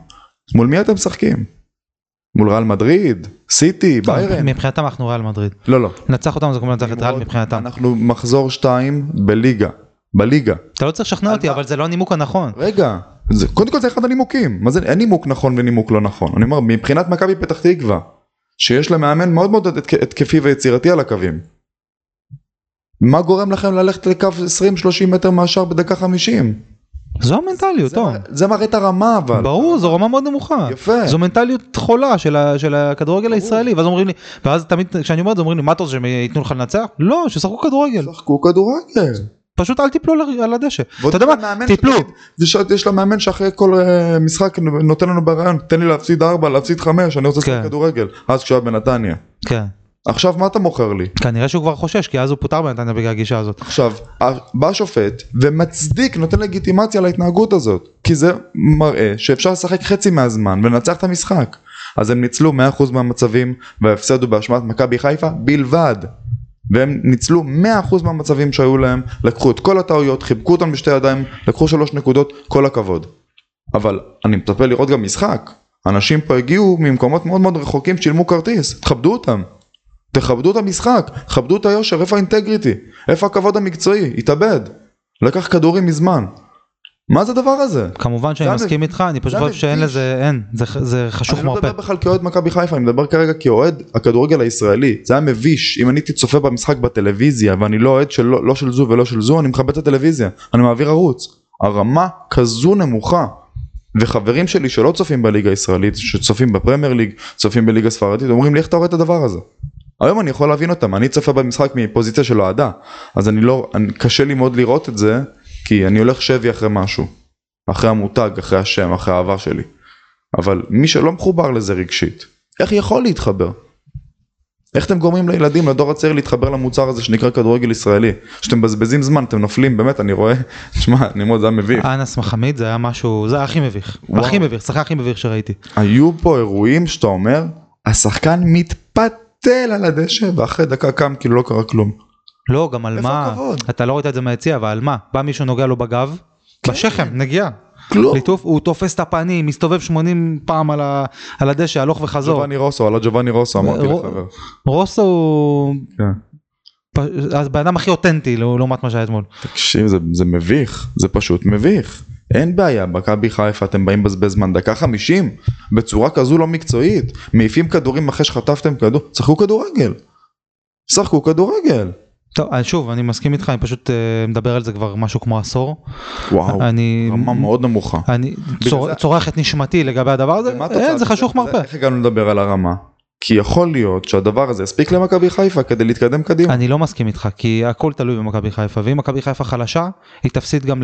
מול מי אתם משחקים? מול ריאל מדריד? סיטי? ביירן? מבחינתם אנחנו ריאל מדריד. לא, לא. לנצח אותם זה כמו לנצח את ריאל מבחינתם. אנחנו מחזור 2 בליגה. בליגה. אתה לא צריך לשכנע אותי? אבל זה לא הנימוק הנכון. רגע, קודם כל זה אחד הנימוקים, מה זה, אין נימוק נכון ונימוק לא נכון, אני אומר מבחינת מכבי פתח תקווה, שיש לה מאמן מאוד מאוד התק- התקפי ויצירתי על הקווים, מה גורם לכם ללכת לקו 20-30 מטר מהשאר בדקה 50? זו המנטליות, זה. מראה- זה מראה את הרמה אבל, ברור, זו רמה מאוד נמוכה. יפה. זו מנטליות חולה של ה- של הכדורגל הישראלי, ואז אומרים לי, ואז תמיד כשאני אומר את זה אומרים לי, מה אתה רוצה שהם ייתנו לך לנצח? לא, שישחקו כדורגל. שחקו כדורגל. פשוט אל תיפלו על- הדשא. אתה יודע מה? תיפלו. יש לה מאמן שאחרי כל אה, משחק נותן לנו ברעיון, תן לי להפסיד 4, להפסיד 5, אני רוצה לשחק כן. כדורגל, אז כשהוא היה בנתניה. כן. עכשיו מה אתה מוכר לי? כנראה שהוא כבר חושש, כי אז הוא פוטר בנתניה בגלל הגישה הזאת. עכשיו, בא שופט ומצדיק, נותן לגיטימציה להתנהגות הזאת, כי זה מראה שאפשר לשחק חצי מהזמן ולנצח את המשחק. אז הם ניצלו 100% מהמצבים וההפסד הוא באשמת מכבי חיפה בלבד. והם ניצלו 100% מהמצבים שהיו להם, לקחו את כל הטעויות, חיבקו אותם בשתי ידיים, לקחו שלוש נקודות, כל הכבוד. אבל אני מצפה לראות גם משחק. אנשים פה הגיעו ממקומות מאוד מאוד רחוקים, שילמו כרטיס, תכבדו אותם. תכבדו את המשחק, כבדו את היושר, איפה האינטגריטי? איפה הכבוד המקצועי? התאבד. לקח כדורים מזמן. מה זה הדבר הזה? כמובן שאני מסכים איתך, אני פשוט חושב שאין. לזה, אין, זה- חשוך אני לא מרפא. מדבר בכלל כאוהד מכבי חיפה, אני מדבר כרגע כאוהד הכדורגל הישראלי. זה היה מביש, אם אני הייתי צופה במשחק בטלוויזיה ואני לא אוהד של, לא של זו ולא של זו, אני מכבד את הטלוויזיה, אני מעביר ערוץ. הרמה כזו נמוכה. וחברים שלי שלא צופים בליגה הישראלית, שצופים בפרמייר ליג, צופים בליגה ספרדית, אומרים לי איך אתה רואה את הדבר הזה? היום אני יכול להבין אותם, אני צופה במשחק מפוזיציה של אוהדה, אז אני לא, אני, קשה לי מאוד לראות את זה, כי אני הולך שבי אחרי משהו, אחרי המותג, אחרי השם, אחרי האהבה שלי. אבל מי שלא מחובר לזה רגשית, איך יכול להתחבר? איך אתם גורמים לילדים, לדור הצעיר להתחבר למוצר הזה שנקרא כדורגל ישראלי? שאתם מבזבזים זמן, אתם נופלים, באמת, אני רואה, תשמע, נמרוד, זה היה מביך. אנס מחמיד זה היה משהו, זה היה הכי מביך. וואו. הכי מביך, שחקן הכי מביך שראיתי. היו פה אירועים שאתה אומר, השחקן מתפתל על הדשא, ואחרי דקה קם כאילו לא קרה כלום. לא, גם על מה? אתה לא ראית את זה מהיציע, אבל על מה? בא מישהו נוגע לו בגב, כן. בשכם, נגיעה. כלום. ליטוף, הוא תופס את הפנים, מסתובב 80 פעם על, ה, על הדשא, הלוך וחזור. ג'ובאני רוסו, על הג'ובאני רוסו, אמרתי רו- לחבר. רוסו הוא כן. הבן אדם הכי אותנטי לעומת מה שהיה אתמול. תקשיב, זה, זה מביך, זה פשוט מביך. אין בעיה, מכבי חיפה אתם באים לבזבז זמן, דקה 50, בצורה כזו לא מקצועית, מעיפים כדורים אחרי שחטפתם כדור, שחקו כדורגל. שחקו כדורגל. טוב, אז שוב, אני מסכים איתך, אני פשוט אה, מדבר על זה כבר משהו כמו עשור. וואו, אני, רמה מאוד נמוכה. אני צור, זה- צורך את נשמתי לגבי הדבר הזה, אין, זה חשוך מרפא. איך הגענו לדבר על הרמה? כי יכול להיות שהדבר הזה יספיק למכבי חיפה כדי להתקדם קדימה. אני לא מסכים איתך, כי הכל תלוי במכבי חיפה, ואם מכבי חיפה חלשה, היא תפסיד גם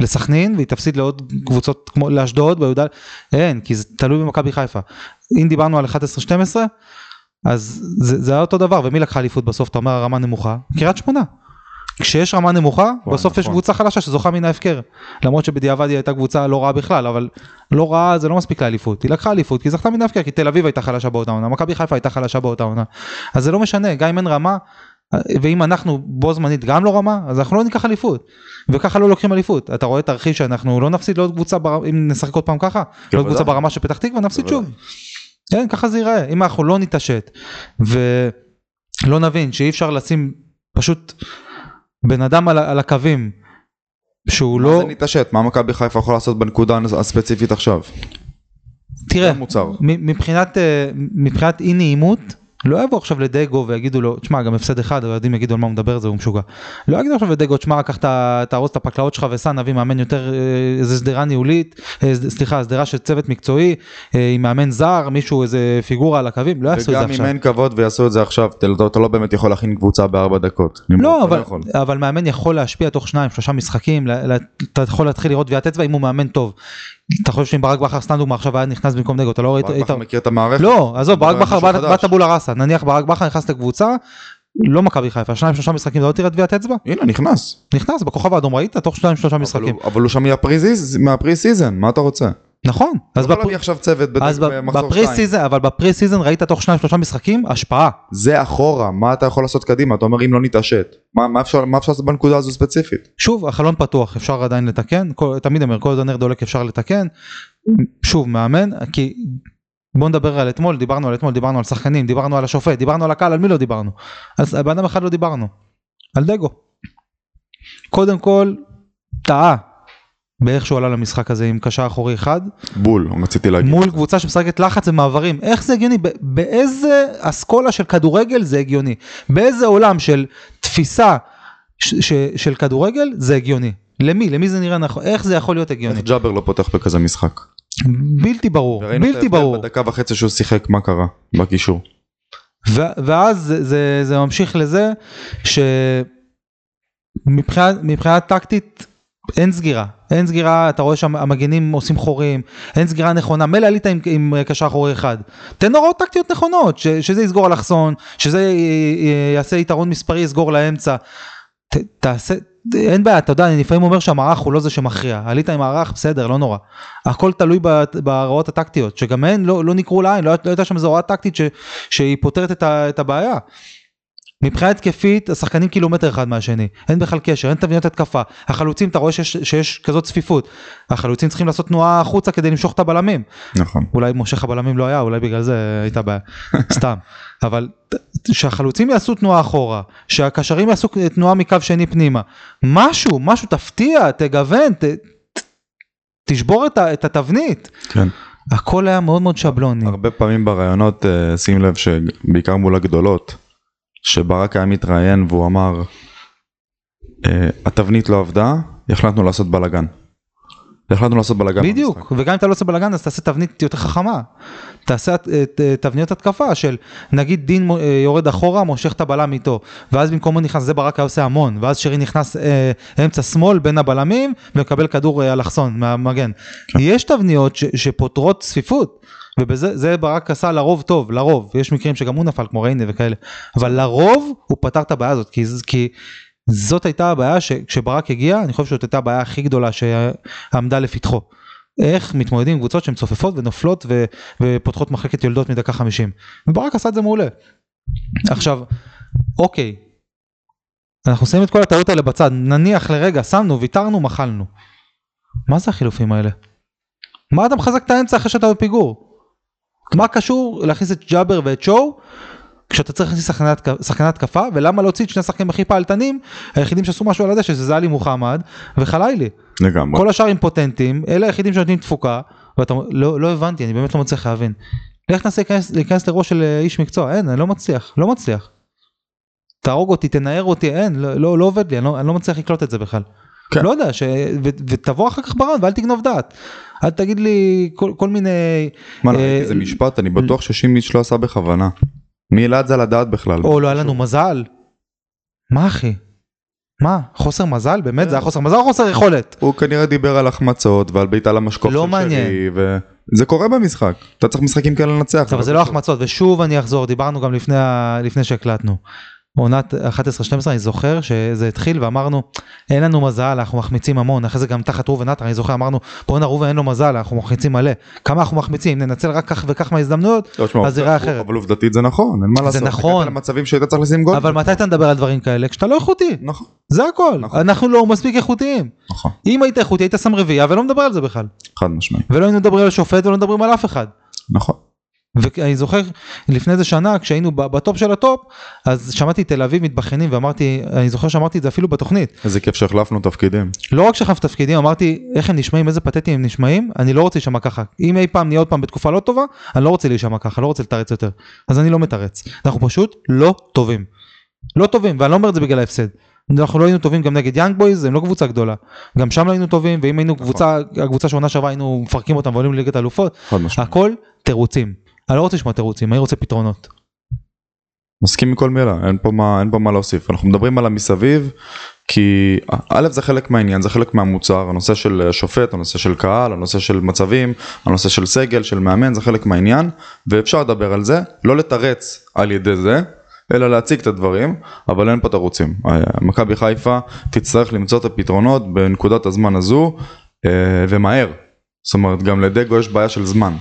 לסכנין, והיא תפסיד לעוד קבוצות כמו לאשדוד, בי"ד, אין, כי זה תלוי במכבי חיפה. אם דיברנו על 11-12, אז זה, זה היה אותו דבר, ומי לקחה אליפות בסוף, אתה אומר הרמה נמוכה? קריית שמונה. כשיש רמה נמוכה, וואי, בסוף יש נכון. קבוצה חלשה שזוכה מן ההפקר. למרות שבדיעבד היא הייתה קבוצה לא רעה בכלל, אבל לא רעה זה לא מספיק לאליפות. היא לקחה אליפות כי זכתה מן ההפקר, כי תל אביב הייתה חלשה באותה עונה, מכבי חיפה הייתה חלשה באותה עונה. אז זה לא משנה, גם אם אין רמה, ואם אנחנו בו זמנית גם לא רמה, אז אנחנו לא ניקח אליפות. וככה לא לוקחים אליפות. אתה רואה תרחיש שאנחנו לא נפסיד לעוד קבוצה, בר... אם נשחק עוד פעם ככה, לעוד קבוצה. ברמה של פתח תקווה, נפסיד. שוב. כן, ככה זה ייראה. אם אנחנו לא נתעשת ולא נבין שאי אפשר לשים פשוט בן אדם על, על הקווים שהוא מה לא, זה נתעשת? מה מכבי חיפה יכול לעשות בנקודה הספציפית עכשיו? תראה, מבחינת, אה, מבחינת אי נעימות, לא יבואו עכשיו לדגו ויגידו לו, תשמע גם הפסד אחד, האוהדים יגידו על מה הוא מדבר, זה הוא משוגע. לא יגידו עכשיו לדגו, תשמע קח תארוז את הפקלאות שלך וסע נביא מאמן יותר, אה, איזה שדרה ניהולית, אה, סליחה, שדרה של צוות מקצועי, אה, עם מאמן זר, מישהו איזה פיגורה על הקווים, לא יעשו את זה וגם אם עכשיו. אין כבוד ויעשו את זה עכשיו, אתה לא- אתה לא באמת יכול להכין קבוצה בארבע דקות. לא, אתה אבל. אבל מאמן יכול להשפיע תוך שניים שלושה משחקים, אתה יכול להתחיל לראות טביעת אצבע אם הוא מאמן טוב. אתה חושב שאם ברק בכר סתם דוגמא עכשיו היה נכנס במקום דגו, אתה לא ראית, ברק בכר מכיר את המערכת? לא, עזוב, ברק בכר משהו בא- חדש. בא tabula rasa, נניח ברק בכר נכנס לקבוצה, לא מכבי חיפה, שניים שלושה משחקים, לא תראה טביעת אצבע? הנה, נכנס. נכנס בכוכב האדום, ראית? תוך שניים שלושה משחקים. אבל הוא שם מה pre-season, מה אתה רוצה? נכון, אז ב pre-season, אבל ב pre-season ראית תוך שניים שלושה משחקים, השפעה. זה אחורה, מה אתה יכול לעשות קדימה? אתה אומר אם לא נתעשת. מה מה אפשר מה אפשר לעשות בנקודה הזו ספציפית? שוב, החלון פתוח, אפשר עדיין לתקן, כל, תמיד אומר, כל הנר דולק אפשר לתקן. שוב, מאמן, כי בוא נדבר על אתמול, דיברנו על אתמול, דיברנו על שחקנים, דיברנו על השופט, דיברנו על הקהל, על מי לא דיברנו? אז על בן אדם אחד לא דיברנו, על דגו. קודם כל, טעה באיך שהוא עלה למשחק הזה עם קשר אחורי אחד, בול, רציתי להגיד. מול קבוצה שמשחקת לחץ ומעברים, איך זה הגיוני? באיזה אסכולה של כדורגל זה הגיוני? באיזה עולם של תפיסה של כדורגל זה הגיוני? למי? למי זה נראה נכון? איך זה יכול להיות הגיוני? איך ג'אבר לא פותח בכזה משחק? בלתי ברור, וראינו את בלתי ההבדל ברור. בדקה וחצי שהוא שיחק, מה קרה? בקישור. ואז זה, זה, זה ממשיך לזה שמבחינה מבחינה טקטית אין סגירה, אין סגירה, אתה רואה שהמגנים עושים חורים, אין סגירה נכונה, מילא עלית עם, עם קשר אחורי אחד, תן הוראות טקטיות נכונות, ש, שזה יסגור אלכסון, שזה י- י- יעשה יתרון מספרי, יסגור לאמצע, ת, תעשה, אין בעיה, אתה יודע, אני לפעמים אומר שהמערך הוא לא זה שמכריע, עלית עם מערך, בסדר, לא נורא, הכל תלוי בהוראות הטקטיות, שגם הן לא, לא נקראו לעין, לא, לא הייתה שם איזו הוראה טקטית ש, שהיא פותרת את, ה, את הבעיה. מבחינה התקפית השחקנים קילומטר אחד מהשני. אין בכלל קשר אין תבניות התקפה. החלוצים אתה רואה שיש, שיש כזאת צפיפות. החלוצים צריכים לעשות תנועה החוצה כדי למשוך את הבלמים. נכון. אולי מושך הבלמים לא היה אולי בגלל זה הייתה בעיה. סתם. אבל שהחלוצים יעשו תנועה אחורה שהקשרים יעשו תנועה מקו שני פנימה משהו משהו תפתיע תגוון ת, ת, תשבור את, ה, את התבנית. כן. הכל היה מאוד מאוד שבלוני. הרבה פעמים בראיונות אה, שים לב שבעיקר מול הגדולות שברק היה מתראיין והוא אמר אה, התבנית לא עבדה החלטנו לעשות בלאגן. החלטנו לעשות בלאגן. בדיוק במשחק. וגם אם אתה לא עושה בלאגן אז תעשה תבנית יותר חכמה. תעשה את- את תבניות התקפה של נגיד דין אה, יורד אחורה מושך את הבלם איתו ואז במקומו נכנס זה ברק היה עושה המון ואז שרי נכנס אה, אמצע שמאל בין הבלמים ומקבל כדור אה, אלכסון מהמגן. יש תבניות ש, שפותרות צפיפות ובזה זה ברק עשה לרוב טוב לרוב יש מקרים שגם הוא נפל כמו ריינה וכאלה אבל לרוב הוא פתר את הבעיה הזאת כי, כי זאת הייתה הבעיה שכשברק הגיע אני חושב שזאת הייתה הבעיה הכי גדולה שעמדה לפתחו. איך מתמודדים עם קבוצות שהן צופפות ונופלות ו, ופותחות מחלקת יולדות מדקה 50. וברק עשה את זה מעולה. עכשיו, אוקיי, אנחנו שמים את כל הטעויות האלה בצד, נניח לרגע, שמנו, ויתרנו, מחלנו. מה זה החילופים האלה? מה אתה מחזק את האמצע אחרי שאתה בפיגור? מה קשור להכניס את ג'אבר ואת שואו כשאתה צריך להכניס שחקני התקפה ולמה להוציא את שני השחקנים הכי פעלתנים היחידים שעשו משהו על הדשא שזה עלי מוחמד וחלילי לגמרי. כל השאר אימפוטנטים אלה היחידים שנותנים תפוקה ואתה לא, לא הבנתי אני באמת לא מצליח להבין. לך תנסה להיכנס, להיכנס לראש של אה, איש מקצוע אין אני לא מצליח לא מצליח. תהרוג אותי תנער אותי אין לא, לא, לא עובד לי אני לא, אני לא מצליח לקלוט את זה בכלל. כן. לא יודע ש... ו... ותבוא אחר כך ברן ואל תגנוב דעת. אל תגיד לי כל, כל מיני מה, אה, ראיתי איזה משפט, אני בטוח ששימיץ' לא עשה בכוונה. מי העלה את זה לדעת בכלל? או לא היה לנו מזל. מה אחי? מה חוסר מזל באמת זה היה חוסר מזל או חוסר יכולת? הוא כנראה דיבר על החמצות ועל בעיטה למשקוף לא מעניין. וזה קורה במשחק. אתה צריך משחקים כאלה לנצח. אבל זה לא החמצות ושוב אני אחזור דיברנו גם לפני שהקלטנו. עונת 11-12 אני זוכר שזה התחיל ואמרנו אין לנו מזל אנחנו מחמיצים המון אחרי זה גם תחת ראובן עטר אני זוכר אמרנו בואנה ראובן אין לו מזל אנחנו מחמיצים מלא כמה אנחנו מחמיצים ננצל רק כך וכך מההזדמנויות לא, אז זה יראה אחרת. אבל עובדתית זה נכון, אין מה לעשות. נכון. הגעת למצבים שהיית צריך לשים גול. אבל מתי אתה מדבר על דברים כאלה כשאתה לא איכותי נכון, זה הכל נכון. אנחנו לא מספיק איכותיים נכון, אם היית איכותי היית שם רביעייה ולא מדבר על זה בכלל חד משמעי. ולא היינו מדברים על שופט ולא מדברים על אף אחד. נכון. ואני זוכר לפני איזה שנה כשהיינו בטופ של הטופ אז שמעתי תל אביב מתבכיינים ואמרתי אני זוכר שאמרתי את זה אפילו בתוכנית. איזה כיף שהחלפנו תפקידים. לא רק שהחלפנו תפקידים אמרתי איך הם נשמעים איזה פתטיים הם נשמעים אני לא רוצה להישמע ככה. אם אי פעם נהיה עוד פעם בתקופה לא טובה אני לא רוצה להישמע ככה לא רוצה לתרץ יותר. אז אני לא מתרץ. אנחנו פשוט לא טובים. לא טובים ואני לא אומר את זה בגלל ההפסד. אנחנו לא היינו טובים גם נגד יאנג בויז הם לא קבוצה גדולה. גם שם לא היינו טובים ואם היינו קבוצה הקבוצה שעונה שעברה היינו מפרקים אותם ועולים לליגת משמעי. הכל תירוצים אני לא רוצה לשמוע תירוצים אני רוצה פתרונות. מסכים מכל מילה, אין פה מה, אין פה מה להוסיף. אנחנו מדברים על המסביב, כי א' זה חלק מהעניין, זה חלק מהמוצר, הנושא של שופט, הנושא של קהל, הנושא של מצבים, הנושא של סגל, של מאמן, זה חלק מהעניין, ואפשר לדבר על זה, לא לתרץ על ידי זה, אלא להציג את הדברים, אבל אין פה תירוצים. מכבי חיפה תצטרך למצוא את הפתרונות בנקודת הזמן הזו, אה, ומהר. זאת אומרת, גם לדגו יש בעיה של זמן.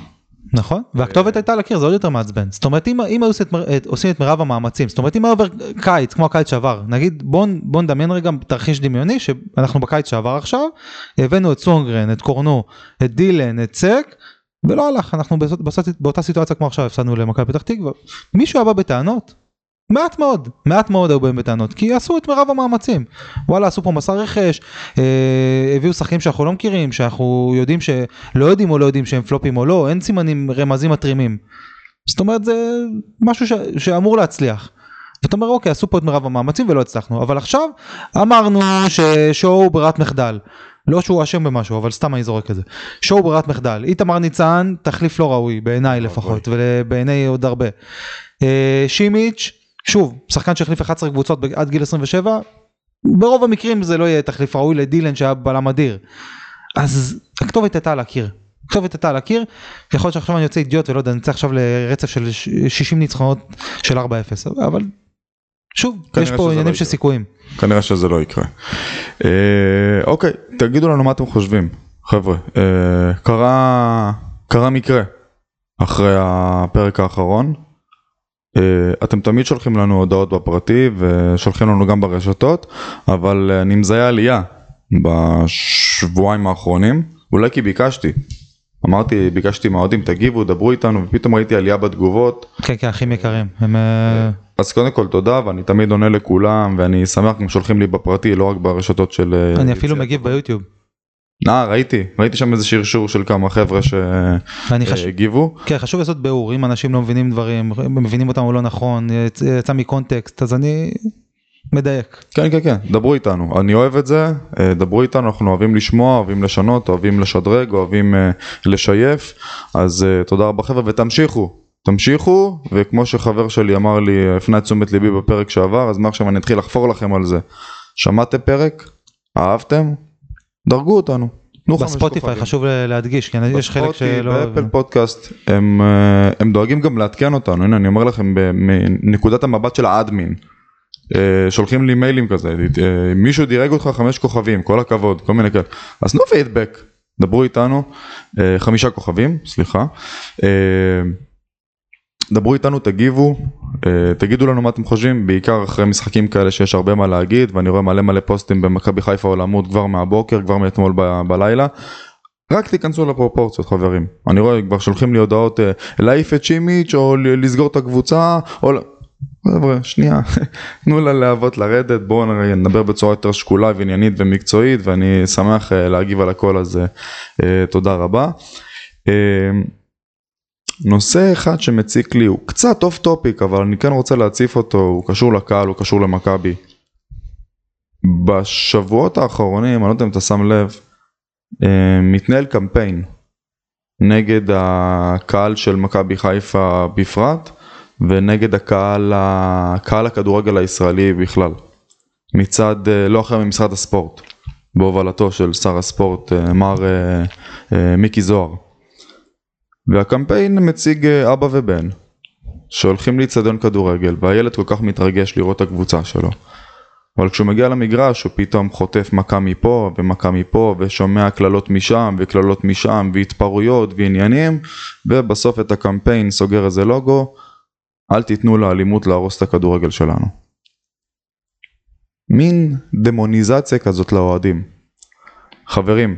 נכון? והכתובת הייתה על הקיר זה עוד יותר מעצבן. זאת אומרת אם אם היו עושים את מר- את- עושים את מירב המאמצים זאת אומרת אם היה עובר קיץ כמו הקיץ שעבר נגיד בוא נ- בוא נדמיין רגע תרחיש דמיוני שאנחנו בקיץ שעבר עכשיו הבאנו את סונגרן את קורנו את דילן את סק ולא הלך. אנחנו בסות- באותה סיטואציה כמו עכשיו הפסדנו למכבי פתח תקווה. מישהו היה בא בטענות. מעט מאוד מעט מאוד היו באים בטענות כי עשו את מירב המאמצים וואלה עשו פה מסע רכש אה, הביאו שחקנים שאנחנו לא מכירים שאנחנו יודעים שלא יודעים או לא יודעים שהם פלופים או לא אין סימנים רמזים מתרימים. זאת אומרת זה משהו ש, שאמור להצליח. ואתה אומר אוקיי עשו פה את מירב המאמצים ולא הצלחנו אבל עכשיו אמרנו ששואו ברירת מחדל. לא שהוא אשם במשהו אבל סתם אני זורק את זה. שואו ברירת מחדל איתמר ניצן תחליף לא ראוי בעיניי לפחות ובעיני עוד הרבה. אה, שימיץ' שוב שחקן שהחליף 11 קבוצות עד גיל 27 ברוב המקרים זה לא יהיה תחליף ראוי לדילן שהיה בלם אדיר. אז הכתובת הייתה על הקיר. הכתובת הייתה על הקיר, יכול להיות שעכשיו אני יוצא אידיוט ולא יודע, אני נצא עכשיו לרצף של ש- 60 ניצחונות של 4-0, אבל שוב, יש פה לא עניינים יקרה. של סיכויים. כנראה שזה לא יקרה. אה, אוקיי, תגידו לנו מה אתם חושבים, חבר'ה. אה, קרה, קרה מקרה אחרי הפרק האחרון. אה, אתם תמיד שולחים לנו הודעות בפרטי ושולחים לנו גם ברשתות, אבל אה, אני מזהה עלייה בשבועיים האחרונים, אולי כי ביקשתי. אמרתי, ביקשתי מהאוהדים, תגיבו, דברו איתנו, ופתאום ראיתי עלייה בתגובות. כן, כן, אחים יקרים. הם, אה, אז קודם כל תודה, ואני תמיד עונה לכולם, ואני שמח גם שולחים לי בפרטי, לא רק ברשתות של... אני אפילו. מגיב ביוטיוב. אה, ראיתי, ראיתי שם איזה שרשור של כמה חבר'ה. שהגיבו. כן, חשוב לעשות ביאור, אם אנשים לא מבינים דברים, מבינים אותם או לא נכון, יצא, מקונטקסט, אז אני מדייק. כן, כן, כן, דברו איתנו, אני אוהב את זה, אה, דברו איתנו, אנחנו אוהבים לשמוע, אוהבים לשנות, אוהבים לשדרג, אוהבים אה, לשייף, אז אה, תודה רבה חבר'ה, ותמשיכו, תמשיכו, וכמו שחבר שלי אמר לי, הפנה את תשומת ליבי בפרק שעבר, אז מעכשיו אני אתחיל לחפור לכם על זה. שמעתם פרק? אהבתם? דרגו אותנו. תנו חמש בספוטיפיי. חשוב להדגיש, כי יש חלק שלא... באפל פודקאסט הם, אה, הם דואגים גם לעדכן אותנו הנה אני אומר לכם מנקודת המבט של האדמין. אה, שולחים לי מיילים כזה אה, מישהו דירג אותך חמש כוכבים כל הכבוד כל מיני כאלה אז תנו פידבק דברו איתנו חמישה כוכבים סליחה. דברו איתנו, תגיבו, אה, תגידו לנו מה אתם חושבים, בעיקר אחרי משחקים כאלה שיש הרבה מה להגיד, ואני רואה מלא מלא פוסטים במכבי חיפה עולמות כבר מהבוקר, כבר מאתמול ב- בלילה. רק תיכנסו לפרופורציות חברים, אני רואה כבר שולחים לי הודעות אה, להעיף את שימיץ' או לסגור את הקבוצה, או... חבר'ה, שנייה, תנו ללהבות לרדת, בואו נדבר בצורה יותר שקולה ועניינית ומקצועית, ואני שמח אה, להגיב על הכל, אז תודה רבה. נושא אחד שמציק לי הוא קצת off topic אבל אני כן רוצה להציף אותו, הוא קשור לקהל, הוא קשור למכבי. בשבועות האחרונים, אני לא יודע אם אתה שם לב, אה, מתנהל קמפיין נגד הקהל של מכבי חיפה בפרט ונגד הקהל, ה- קהל הכדורגל הישראלי בכלל. מצד, אה, לא אחר ממשרד הספורט, בהובלתו של שר הספורט אה, מר מיקי זוהר. והקמפיין מציג אה, אבא ובן שהולכים לאיצטדיון כדורגל והילד כל כך מתרגש לראות את הקבוצה שלו. אבל כשהוא מגיע למגרש הוא פתאום חוטף מכה מפה ומכה מפה ושומע קללות משם וקללות משם והתפרעויות ועניינים ובסוף את הקמפיין סוגר איזה לוגו אל תיתנו לאלימות להרוס את הכדורגל שלנו. מין דמוניזציה כזאת לאוהדים. חברים,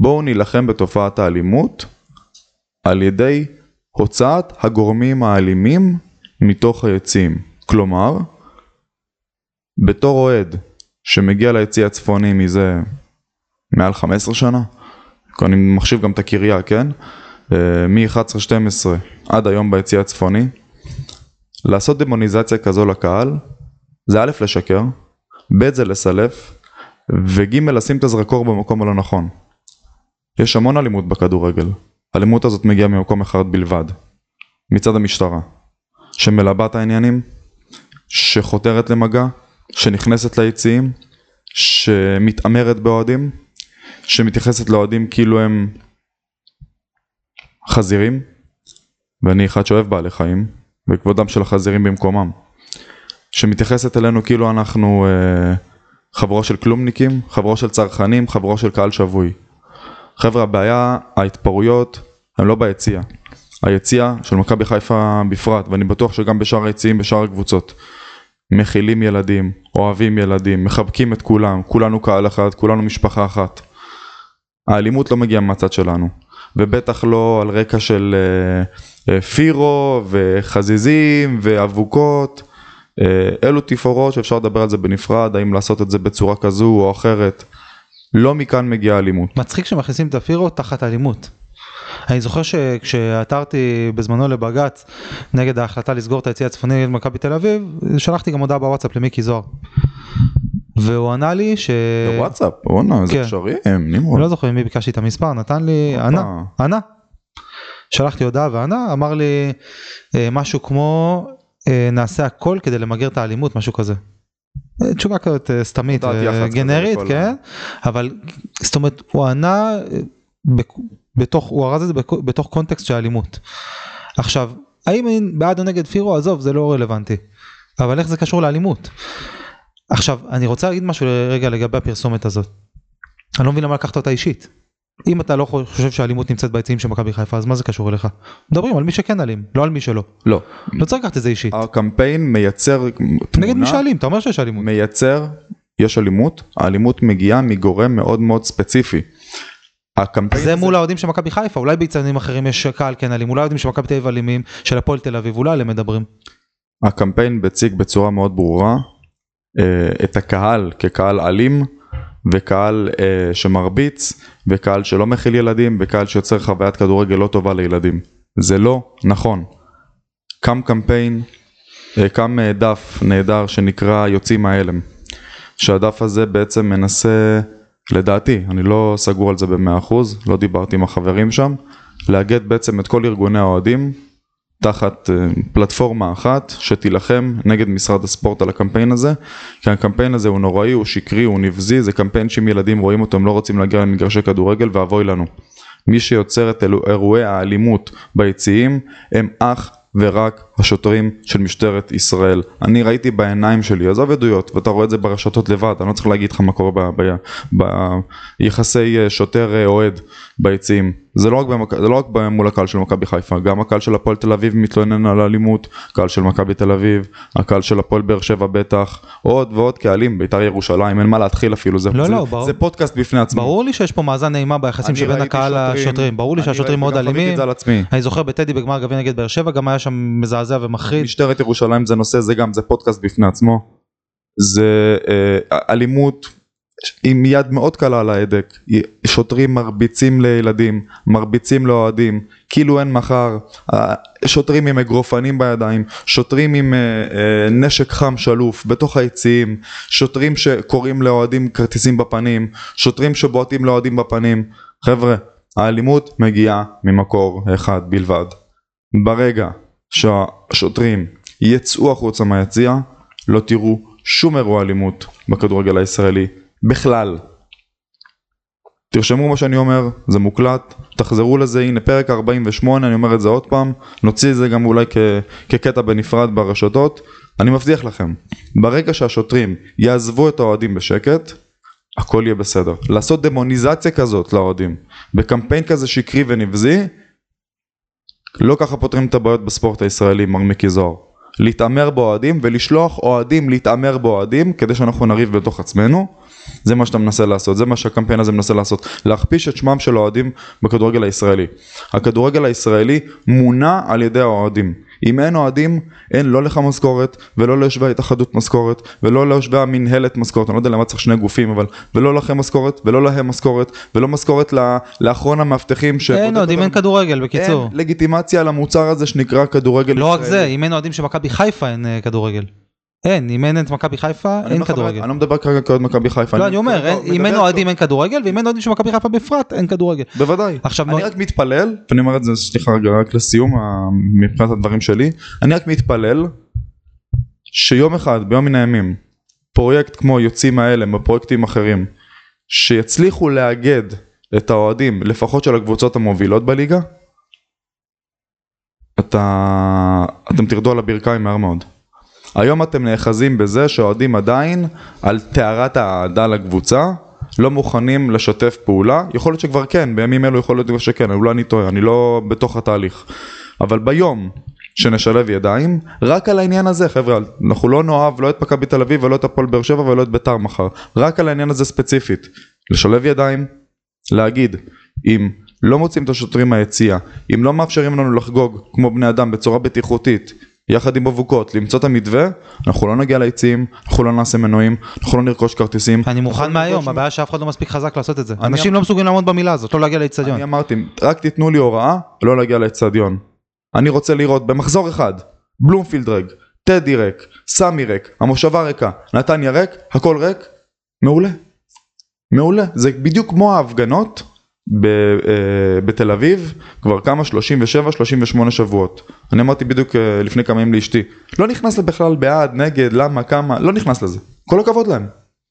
בואו נילחם בתופעת האלימות על ידי הוצאת הגורמים האלימים מתוך היציעים. כלומר, בתור אוהד שמגיע ליציא הצפוני מזה מעל 15 שנה, אני מחשיב גם את הקריה, כן? מ-11-12 עד היום ביציא הצפוני, לעשות דמוניזציה כזו לקהל, זה א' לשקר, ב' זה לסלף, וג' לשים את הזרקור במקום הלא נכון. יש המון אלימות בכדורגל. האלימות הזאת מגיעה ממקום אחד בלבד. מצד המשטרה. שמלבה את העניינים, שחותרת למגע, שנכנסת ליציעים, שמתעמרת באוהדים, שמתייחסת לאוהדים כאילו הם חזירים, ואני אחד שאוהב בעלי חיים, וכבודם של החזירים במקומם. שמתייחסת אלינו כאילו אנחנו אה, חבורה של כלומניקים, חבורה של צרכנים, חבורה של קהל שבוי. חבר'ה, הבעיה, ההתפרעויות, הם לא ביציע. היציע של מכבי חיפה בפרט, ואני בטוח שגם בשאר היציעים, בשאר הקבוצות. מכילים ילדים, אוהבים ילדים, מחבקים את כולם, כולנו קהל אחד, כולנו משפחה אחת. האלימות לא מגיעה מהצד שלנו, ובטח לא על רקע של אה, אה, פירו וחזיזים ואבוקות. אה, אלו תפאורות שאפשר לדבר על זה בנפרד, האם לעשות את זה בצורה כזו או אחרת. לא מכאן מגיעה אלימות. מצחיק שמכניסים את הפירו תחת אלימות. אני זוכר שכשעתרתי בזמנו לבג"ץ נגד ההחלטה לסגור את היציע הצפוני נגד מכבי תל אביב, שלחתי גם הודעה בוואטסאפ למיקי זוהר. והוא ענה לי ש... בוואטסאפ, בואנה, איזה כן. קשרים, אני נמרוד. לא זוכר ממי ביקשתי את המספר, נתן לי. ענה, ענה. שלחתי הודעה וענה, אמר לי אה, משהו כמו אה, נעשה הכל כדי למגר את האלימות, משהו כזה. אה, תשובה כזאת אה, סתמית, הודעת יח"צ כזה גנרית, כן, אבל זאת אומרת הוא ענה אה, בתוך, הוא ארז את זה בתוך קונטקסט של אלימות. עכשיו, האם בעד או נגד פירו, עזוב, זה לא רלוונטי. אבל איך זה קשור לאלימות? עכשיו, אני רוצה להגיד משהו רגע לגבי הפרסומת הזאת. אני לא מבין למה לקחת אותה אישית. אם אתה לא חושב שהאלימות נמצאת ביציעים של מכבי חיפה, אז מה זה קשור אליך? מדברים על מי שכן אלים, לא על מי שלא. לא. לא צריך לקחת את זה אישית. הקמפיין מייצר תמונה, נגד מי שאלים, אתה אומר שיש אלימות. מייצר, יש אלימות, האלימות מגיעה מגורם מאוד מאוד ספציפי. הקמפיין זה הזה, מול האוהדים של מכבי חיפה, אולי באיצטדיונים אחרים יש קהל כן אלים, אולי האוהדים של מכבי תל אביב אלימים, של הפועל תל אביב, אולי עליהם מדברים. הקמפיין מציג בצורה מאוד ברורה אה, את הקהל כקהל אלים וקהל אה, שמרביץ וקהל שלא מכיל ילדים וקהל שיוצר חוויית כדורגל לא טובה לילדים. זה לא נכון. קם קמפיין, אה, קם אה, דף נהדר שנקרא יוצאים מההלם. שהדף הזה בעצם מנסה, לדעתי, אני לא סגור על זה במאה אחוז, לא דיברתי עם החברים שם, לאגד בעצם את כל ארגוני האוהדים תחת אה, פלטפורמה אחת שתילחם נגד משרד הספורט על הקמפיין הזה כי הקמפיין הזה הוא נוראי, הוא שקרי, הוא נבזי, זה קמפיין שאם ילדים רואים אותו הם לא רוצים להגיע למגרשי כדורגל ואבוי לנו. מי שיוצר את אירועי האלימות ביציעים הם אך ורק השוטרים של משטרת ישראל. אני ראיתי בעיניים שלי, עזוב עדויות, ואתה רואה את זה ברשתות לבד, אני לא צריך להגיד לך מה קורה ביחסי אה, שוטר אה, ביציעים. זה לא רק, במק... זה לא רק מול הקהל של מכבי חיפה, גם הקהל של הפועל תל אביב מתלונן על אלימות, קהל של מכבי תל אביב, הקהל של הפועל באר שבע בטח, עוד ועוד קהלים, בית"ר ירושלים, אין מה להתחיל אפילו, זה, לא, זה, לא, ברור. זה פודקאסט בפני עצמו. ברור לי שיש פה מאזן אימה ביחסים שבין הקהל שוטרים, לשוטרים, ברור לי שהשוטרים מאוד אלימים. זה. אני זוכר בטדי בגמר גביע נגד באר שבע גם היה שם מזעזע ומחריד. משטרת ירושלים זה נושא, זה גם, זה פודקאסט בפני עצמו. זה אה, אלימות עם יד מאוד קלה על ההדק, שוטרים מרביצים לילדים, מרביצים לאוהדים, כאילו אין מחר, שוטרים עם אגרופנים בידיים, שוטרים עם אה, אה, נשק חם שלוף בתוך היציעים, שוטרים שקוראים לאוהדים כרטיסים בפנים, שוטרים שבועטים לאוהדים בפנים, חבר'ה, האלימות מגיעה ממקור אחד בלבד. ברגע שהשוטרים יצאו החוצה מהיציע, לא תראו שום אירוע אלימות בכדורגל הישראלי בכלל. תרשמו מה שאני אומר, זה מוקלט, תחזרו לזה, הנה פרק 48, אני אומר את זה עוד פעם, נוציא את זה גם אולי כ- כקטע בנפרד ברשתות, אני מבטיח לכם, ברגע שהשוטרים יעזבו את האוהדים בשקט, הכל יהיה בסדר. לעשות דמוניזציה כזאת לאוהדים, בקמפיין כזה שקרי ונבזי, לא ככה פותרים את הבעיות בספורט הישראלי, מר מיקי זוהר. להתעמר באוהדים ולשלוח אוהדים להתעמר באוהדים כדי שאנחנו נריב בתוך עצמנו. זה מה שאתה מנסה לעשות, זה מה שהקמפיין הזה מנסה לעשות, להכפיש את שמם של האוהדים בכדורגל הישראלי. הכדורגל הישראלי מונע על ידי האוהדים. אם אין אוהדים, אין לא לך משכורת, ולא ליושבי ההתאחדות משכורת, ולא ליושבי המינהלת משכורת, אני לא יודע למה צריך שני גופים, אבל, ולא לכם משכורת, ולא להם משכורת, ולא משכורת ל- לאחרון המאבטחים שבודק אין אוהדים, אין. כדורגל בקיצור. אין לגיטימציה למוצר הזה שנקרא כדורגל לא רק זה. אם אין אוהדים של מכבי חיפה אין אה, כדורגל. אין, אם אין את מכבי חיפה אין כדורגל. אני לא מדבר כרגע כאוהד מכבי חיפה. לא, אני אומר, אם אין אוהדים אין כדורגל, ואם אין אוהדים של מכבי חיפה בפרט אין כדורגל. בוודאי. עכשיו, אני רק מתפלל, ואני אומר את זה, סליחה רגע, רק לסיום, מבחינת הדברים שלי, אני רק מתפלל שיום אחד, ביום מן הימים, פרויקט כמו יוצאים האלה, פרויקטים אחרים, שיצליחו לאגד את האוהדים, לפחות של הקבוצות המובילות בליגה, אתה, אתם תרדו על הברכיים מהר מאוד. היום אתם נאחזים בזה שהאוהדים עדיין על טהרת האהדה לקבוצה, לא מוכנים לשתף פעולה, יכול להיות שכבר כן, בימים אלו יכול להיות שכן, אולי אני טועה, אני לא בתוך התהליך. אבל ביום שנשלב ידיים, רק על העניין הזה, חבר'ה, אנחנו לא נאהב לא את מכבי תל אביב ולא את הפועל באר שבע ולא את ביתר מחר, רק על העניין הזה ספציפית. לשלב ידיים, להגיד, אם לא מוצאים את השוטרים מהיציע, אם לא מאפשרים לנו לחגוג כמו בני אדם בצורה בטיחותית, יחד עם אבוקות, למצוא את המתווה, אנחנו לא נגיע ליציעים, אנחנו לא נעשה מנועים, אנחנו לא נרכוש כרטיסים. אני מוכן מהיום, הבעיה שאף אחד לא מספיק חזק לעשות את זה. אנשים אמ- לא מסוגלים לעמוד במילה הזאת, לא להגיע לאצטדיון. אני אמרתי, רק תיתנו לי הוראה לא להגיע לאצטדיון. אני רוצה לראות במחזור אחד, בלומפילד ריק, טדי ריק, סמי ריק, המושבה ריקה, נתניה ריק, הכל ריק, מעולה. מעולה. זה בדיוק כמו ההפגנות ב, אה, בתל אביב כבר כמה 37-38 שבועות. אני אמרתי בדיוק אה, לפני כמה ימים לאשתי, לא נכנס בכלל בעד, נגד, למה, כמה, לא נכנס לזה. כל הכבוד להם.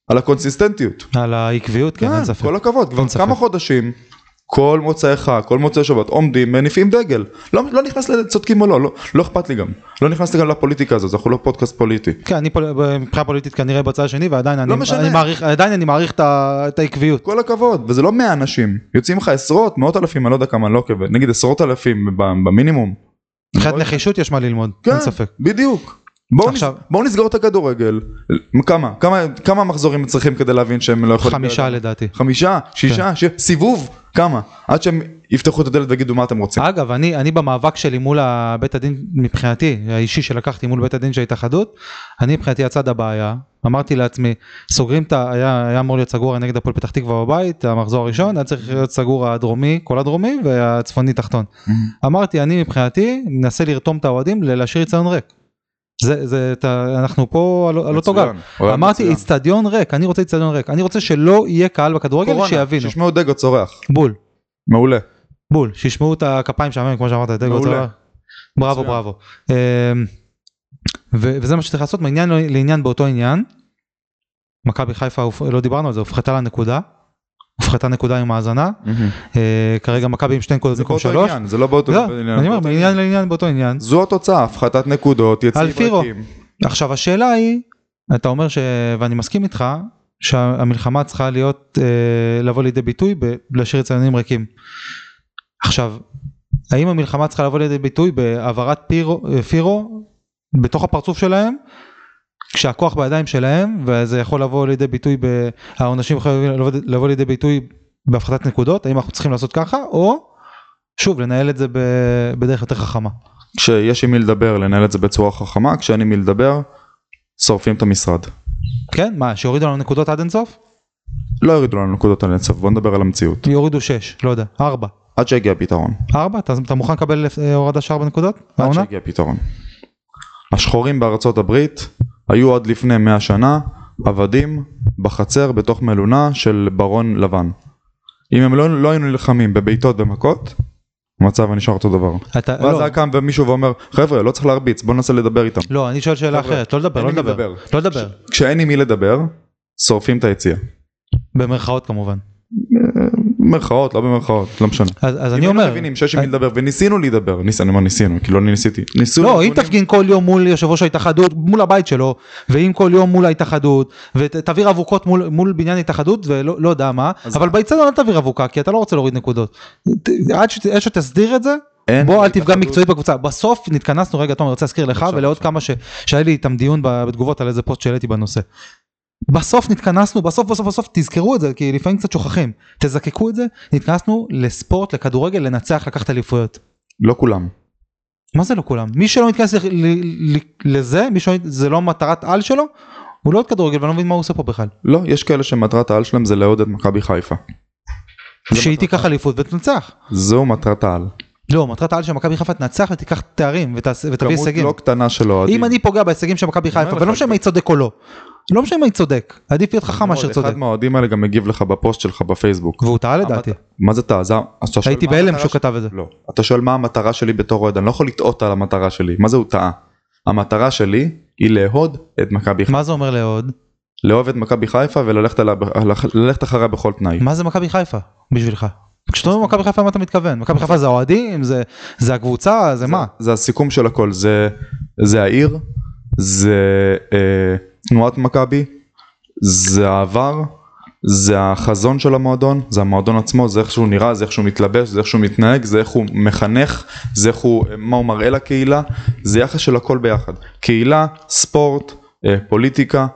על הקונסיסטנטיות. על העקביות, כן, אין ספק. כל הכבוד, כבר. כמה חודשים, כל מוצאי חג, כל מוצאי שבת, עומדים, מניפים דגל. לא, לא נכנס לצודקים או לא, לא, לא אכפת לי גם. לא נכנס לי גם לפוליטיקה הזאת, אנחנו לא פודקאסט פוליטי. כן, אני מבחינה פוליטית כנראה בצד השני, ועדיין אני- לא משנה. אני מעריך- עדיין אני מעריך את את העקביות. כל הכבוד, וזה לא 100 אנשים, יוצאים לך עשרות, מאות אלפים, אני לא יודע כמה, אני לא עוקב, נגיד עשרות אלפים במינימום. מבחינת לא- נחישות יש מה ללמוד, כן, אין ספק. בדיוק. בואו עכשיו- נס... בוא נסגור את הכדורגל. כמה? כמה, כמה מחזורים צריכים כדי להבין שהם לא יכולים... חמישה לדעתי. חמישה? שישה? ש... סיבוב? כמה? עד שהם יפתחו את הדלת ויגידו מה אתם רוצים. אגב, אני, אני במאבק שלי מול בית הדין, מבחינתי, האישי שלקחתי מול בית הדין של ההתאחדות, אני מבחינתי הצד הבעיה, אמרתי לעצמי, סוגרים את ה... היה, היה אמור להיות סגור נגד הפועל פתח תקווה בבית, המחזור הראשון, היה צריך להיות סגור הדרומי, כל הדרומי, והצפוני תחתון. אמרתי, אני מבחינתי, מנסה לרתום את האוהדים להשאיר אצטדיון ריק. זה, זה, אתה, אנחנו פה על, על אותו גל. אמרתי, מצוין. אצטדיון ריק, אני רוצה אצטדיון ריק, אני רוצה שלא יהיה קהל בכדורגל, קורונה, שיבינו. שישמעו דגו צורח. בול. מעולה. בול, שישמעו את הכפיים שלהם כמו שאמרת, דגו. צורח. בראבו. בראבו. אמ, וזה מה שצריך לעשות מעניין לעניין באותו עניין. מכבי חיפה לא דיברנו על זה הופחתה לנקודה. הופחתה נקודה עם האזנה. אה, כרגע מכבי עם שתי נקודות במקום שלוש. זה לא באותו לא, עניין. אני אומר מעניין לעניין באותו עניין. זו התוצאה, הפחתת נקודות, יציב. ריקים. עכשיו השאלה היא, אתה אומר ש... ואני מסכים איתך, שהמלחמה צריכה להיות, אה, לבוא לידי ביטוי בלהשאיר אצטדיונים ריקים. עכשיו, האם המלחמה צריכה לבוא לידי ביטוי בהעברת פירו, פירו בתוך הפרצוף שלהם, כשהכוח בידיים שלהם, וזה יכול לבוא לידי ביטוי, ב- העונשים יכולים לבוא, לידי ביטוי בהפחתת נקודות, האם אנחנו צריכים לעשות ככה, או שוב, לנהל את זה ב- בדרך יותר חכמה. כשיש עם מי לדבר לנהל את זה בצורה חכמה, כשאין עם מי לדבר שורפים את המשרד. כן, מה, שיורידו לנו נקודות עד אינסוף? לא יורידו לנו נקודות על אינסוף, בוא נדבר על המציאות. יורידו 6, לא יודע, 4. עד שיגיע פתרון. 4? אתה, אתה מוכן לקבל אה, הורדה של 4 נקודות? עד? שיגיע פתרון. השחורים בארצות הברית היו עד לפני 100 שנה עבדים בחצר בתוך מלונה של ברון לבן. אם הם לא, לא היינו נלחמים בבעיטות במכות, המצב נשאר אותו דבר. אתה, ואז לא, היה קם ומישהו ואומר, חבר'ה לא צריך להרביץ בוא ננסה לדבר איתם. לא, אני שואל שאלה חבר'ה, אחרת, לא לדבר, לא לדבר, לדבר. לא לדבר, כשאין עם מי לדבר, שורפים את היציאה. במרכאות כמובן. במרכאות, לא במרכאות, לא משנה. אז, אז אם אני היינו אומר, מבינים שיש עם מי לדבר וניסינו להידבר, ניס, אני אומר ניסינו, כי לא אני ניסיתי. ניסו לא, אם תפגין כל יום מול יושב ראש ההתאחדות, מול הבית שלו, ואם כל יום מול ההתאחדות, ותעביר אבוקות מול, מול בניין ההתאחדות, ולא לא יודע מה, אבל באצטדיון אל תעביר אבוקה, כי אתה לא רוצה להוריד נקודות. עד עד שתסדיר את זה, אין בוא אל תפגע התאחדות. מקצועית בקבוצה. בסוף נתכנסנו, רגע תומר, אני רוצה להזכיר לך ולעוד. כמה ש- שהיה לי איתם דיון בתגובות על איזה פוסט שהעליתי בנושא. בסוף נתכנסנו, בסוף בסוף בסוף תזכרו את זה, כי לפעמים קצת שוכחים. תזקקו את זה, נתכנסנו לספורט, לכדורגל, לנצח, לקחת אליפויות. לא כולם. מה זה לא כולם? מי שלא מתכנס לזה, מי שלא, זה לא מטרת על שלו, הוא לא עוד כדורגל ואני לא מבין מה הוא עושה פה בכלל. לא, יש כאלה שמטרת העל שלהם זה לעודד מכבי חיפה. שהיא תיקח אליפות ותנצח. זו מטרת העל. לא, מטרת העל שמכבי חיפה תנצח ותיקח תארים ותביא כמות הישגים. לא קטנה של אוהדים. אם אני פוגע בהישגים של מכבי חיפה, ולא משנה אם אני צודק או לא. לא משנה אם אני צודק, עדיף להיות חכם מאשר צודק. אחד מהאוהדים האלה גם מגיב לך בפוסט שלך בפייסבוק. והוא טעה לדעתי. מה זה טעה? הייתי בהלם שהוא כתב את זה. לא. אתה שואל מה המטרה שלי בתור אוהד, אני לא יכול לטעות על המטרה שלי. מה זה הוא טעה? המטרה שלי היא לאהוד את מכבי חיפה. מה זה אומר לאהוד? לאהוב את מכבי חיפה וללכת אחריה בכל תנאי. מה זה מכבי חיפה בשבילך? כשאתה אומר מכבי חיפה מה אתה מתכוון? מכבי חיפה זה האוהדים? זה- זה הקבוצה? זה מה? זה הסיכום של הכל, זה, זה העיר, זה אה, תנועת מכבי, זה העבר, זה החזון של המועדון, זה המועדון עצמו, זה איך שהוא נראה, זה איך שהוא מתלבש, זה איך שהוא מתנהג, זה איך הוא מחנך, זה איך הוא, מה הוא מראה לקהילה, זה יחס של הכל ביחד. קהילה, ספורט, אה, פוליטיקה,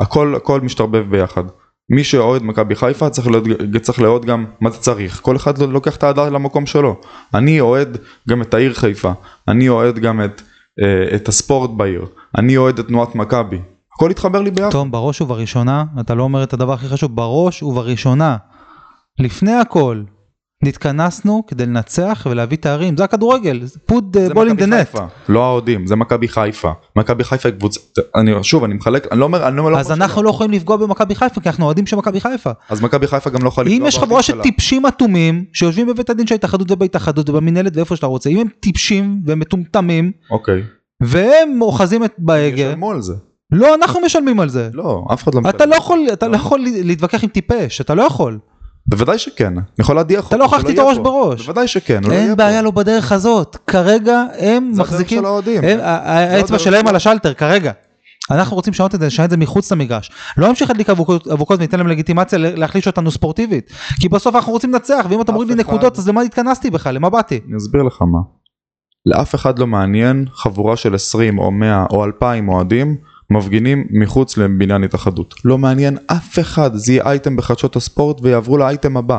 הכל הכל משתרבב ביחד. מי שאוהד מכבי חיפה צריך להיות, צריך לאהוד גם מה זה צריך, כל אחד לוקח את האהדה למקום שלו. אני אוהד גם את העיר חיפה, אני אוהד גם את, אה, את הספורט בעיר, אני אוהד את תנועת מכבי, הכל התחבר לי ביחד. תום, בראש ובראשונה, אתה לא אומר את הדבר הכי חשוב, בראש ובראשונה, לפני הכל, נתכנסנו כדי לנצח ולהביא תארים, זה הכדורגל, in מכבי the net. חיפה, לא האוהדים, זה מכבי חיפה, מכבי חיפה היא קבוצה, אני שוב אני מחלק, אני לא אומר, אני לא אומר, אז אנחנו לא יכולים לפגוע במכבי חיפה, כי אנחנו אוהדים של מכבי חיפה. אז מכבי חיפה גם לא יכולה אם לפגוע יש באוהדים חבורה של. טיפשים אטומים, שיושבים בבית הדין של ההתאחדות ובהתאחדות ובמינהלת ואיפה שאתה רוצה, אם הם טיפשים ומטומטמים, אוקיי, והם אוחזים את בהגה, ישלמו על זה, לא אנחנו משלמים על זה. לא, אף אחד לא אתה משלם. לא יכול, אתה לא יכול להתווכח עם טיפש, אתה לא יכול. בוודאי שכן, אני יכול להדיח אתה לא יכול להחטיא את הראש. בראש. בוודאי שכן, לא יהיה אין. בעיה לא בדרך הזאת, כרגע הם זה הדרך מחזיקים, של האוהדים. האצבע שלהם של- על השלטר כרגע. אנחנו רוצים לשנות את זה, לשנות את זה מחוץ למגרש. לא נמשיך להדליק אבוקות וניתן להם לגיטימציה להחליש אותנו ספורטיבית. כי בסוף אנחנו רוצים לנצח, ואם אתה מוריד לי נקודות אז למה התכנסתי בכלל? למה באתי? אני אסביר לך מה. לאף אחד לא מעניין חבורה של 20 או 100 או 2,000 אוהדים מפגינים מחוץ לבניין התאחדות. לא מעניין אף אחד, זה יהיה אייטם בחדשות הספורט ויעברו לאייטם הבא.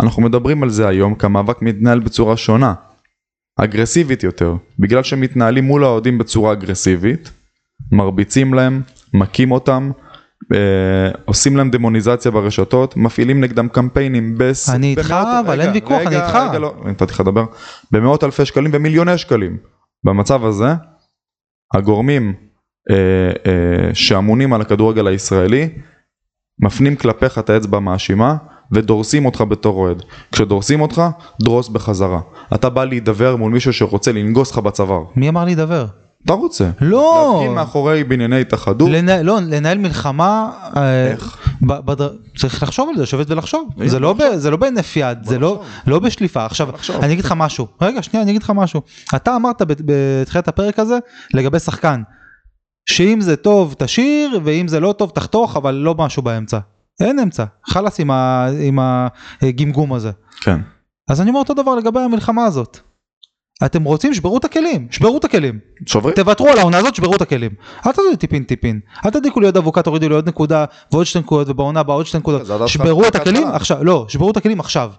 אנחנו מדברים על זה היום כי המאבק מתנהל בצורה שונה. אגרסיבית יותר. בגלל שמתנהלים מול האוהדים בצורה אגרסיבית, מרביצים להם, מכים אותם, אה, עושים להם דמוניזציה ברשתות, מפעילים נגדם קמפיינים בס... אני איתך, אבל אין ויכוח, אני איתך. רגע, לא, נתתי לך לדבר. במאות אלפי שקלים ומיליוני שקלים. במצב הזה, הגורמים שאמונים על הכדורגל הישראלי, מפנים כלפיך את האצבע המאשימה ודורסים אותך בתור אוהד. כשדורסים אותך, דרוס בחזרה. אתה בא להידבר מול מישהו שרוצה לנגוס לך בצוואר. מי אמר לי לדבר? אתה רוצה. לא! להפגין מאחורי בנייני התאחדות. לנהל, לא, לנהל מלחמה, אה, איך? ב- בדר... צריך לחשוב על זה, לשבת ולחשוב, זה לא, ב... זה לא בהינף יד, זה לא. לא בשליפה. עכשיו, נחשוב. אני אגיד לך משהו, רגע שנייה אני אגיד לך משהו, אתה אמרת בת- בתחילת הפרק הזה לגבי שחקן, שאם זה טוב תשאיר ואם זה לא טוב תחתוך אבל לא משהו באמצע, אין אמצע, חלאס עם, ה... עם הגמגום הזה. כן. אז אני אומר אותו דבר לגבי המלחמה הזאת. אתם רוצים, שברו את הכלים, שברו את הכלים. שוברים? תוותרו על העונה הזאת, שברו את הכלים. אל תעשו לי טיפין טיפין. אל תדליקו לי עוד אבוקה, תורידו לי עוד נקודה ועוד שתי נקודות ובעונה הבאה עוד שתי נקודות. שברו את הכלים. עכשיו, לא, שברו את הכלים עכשיו.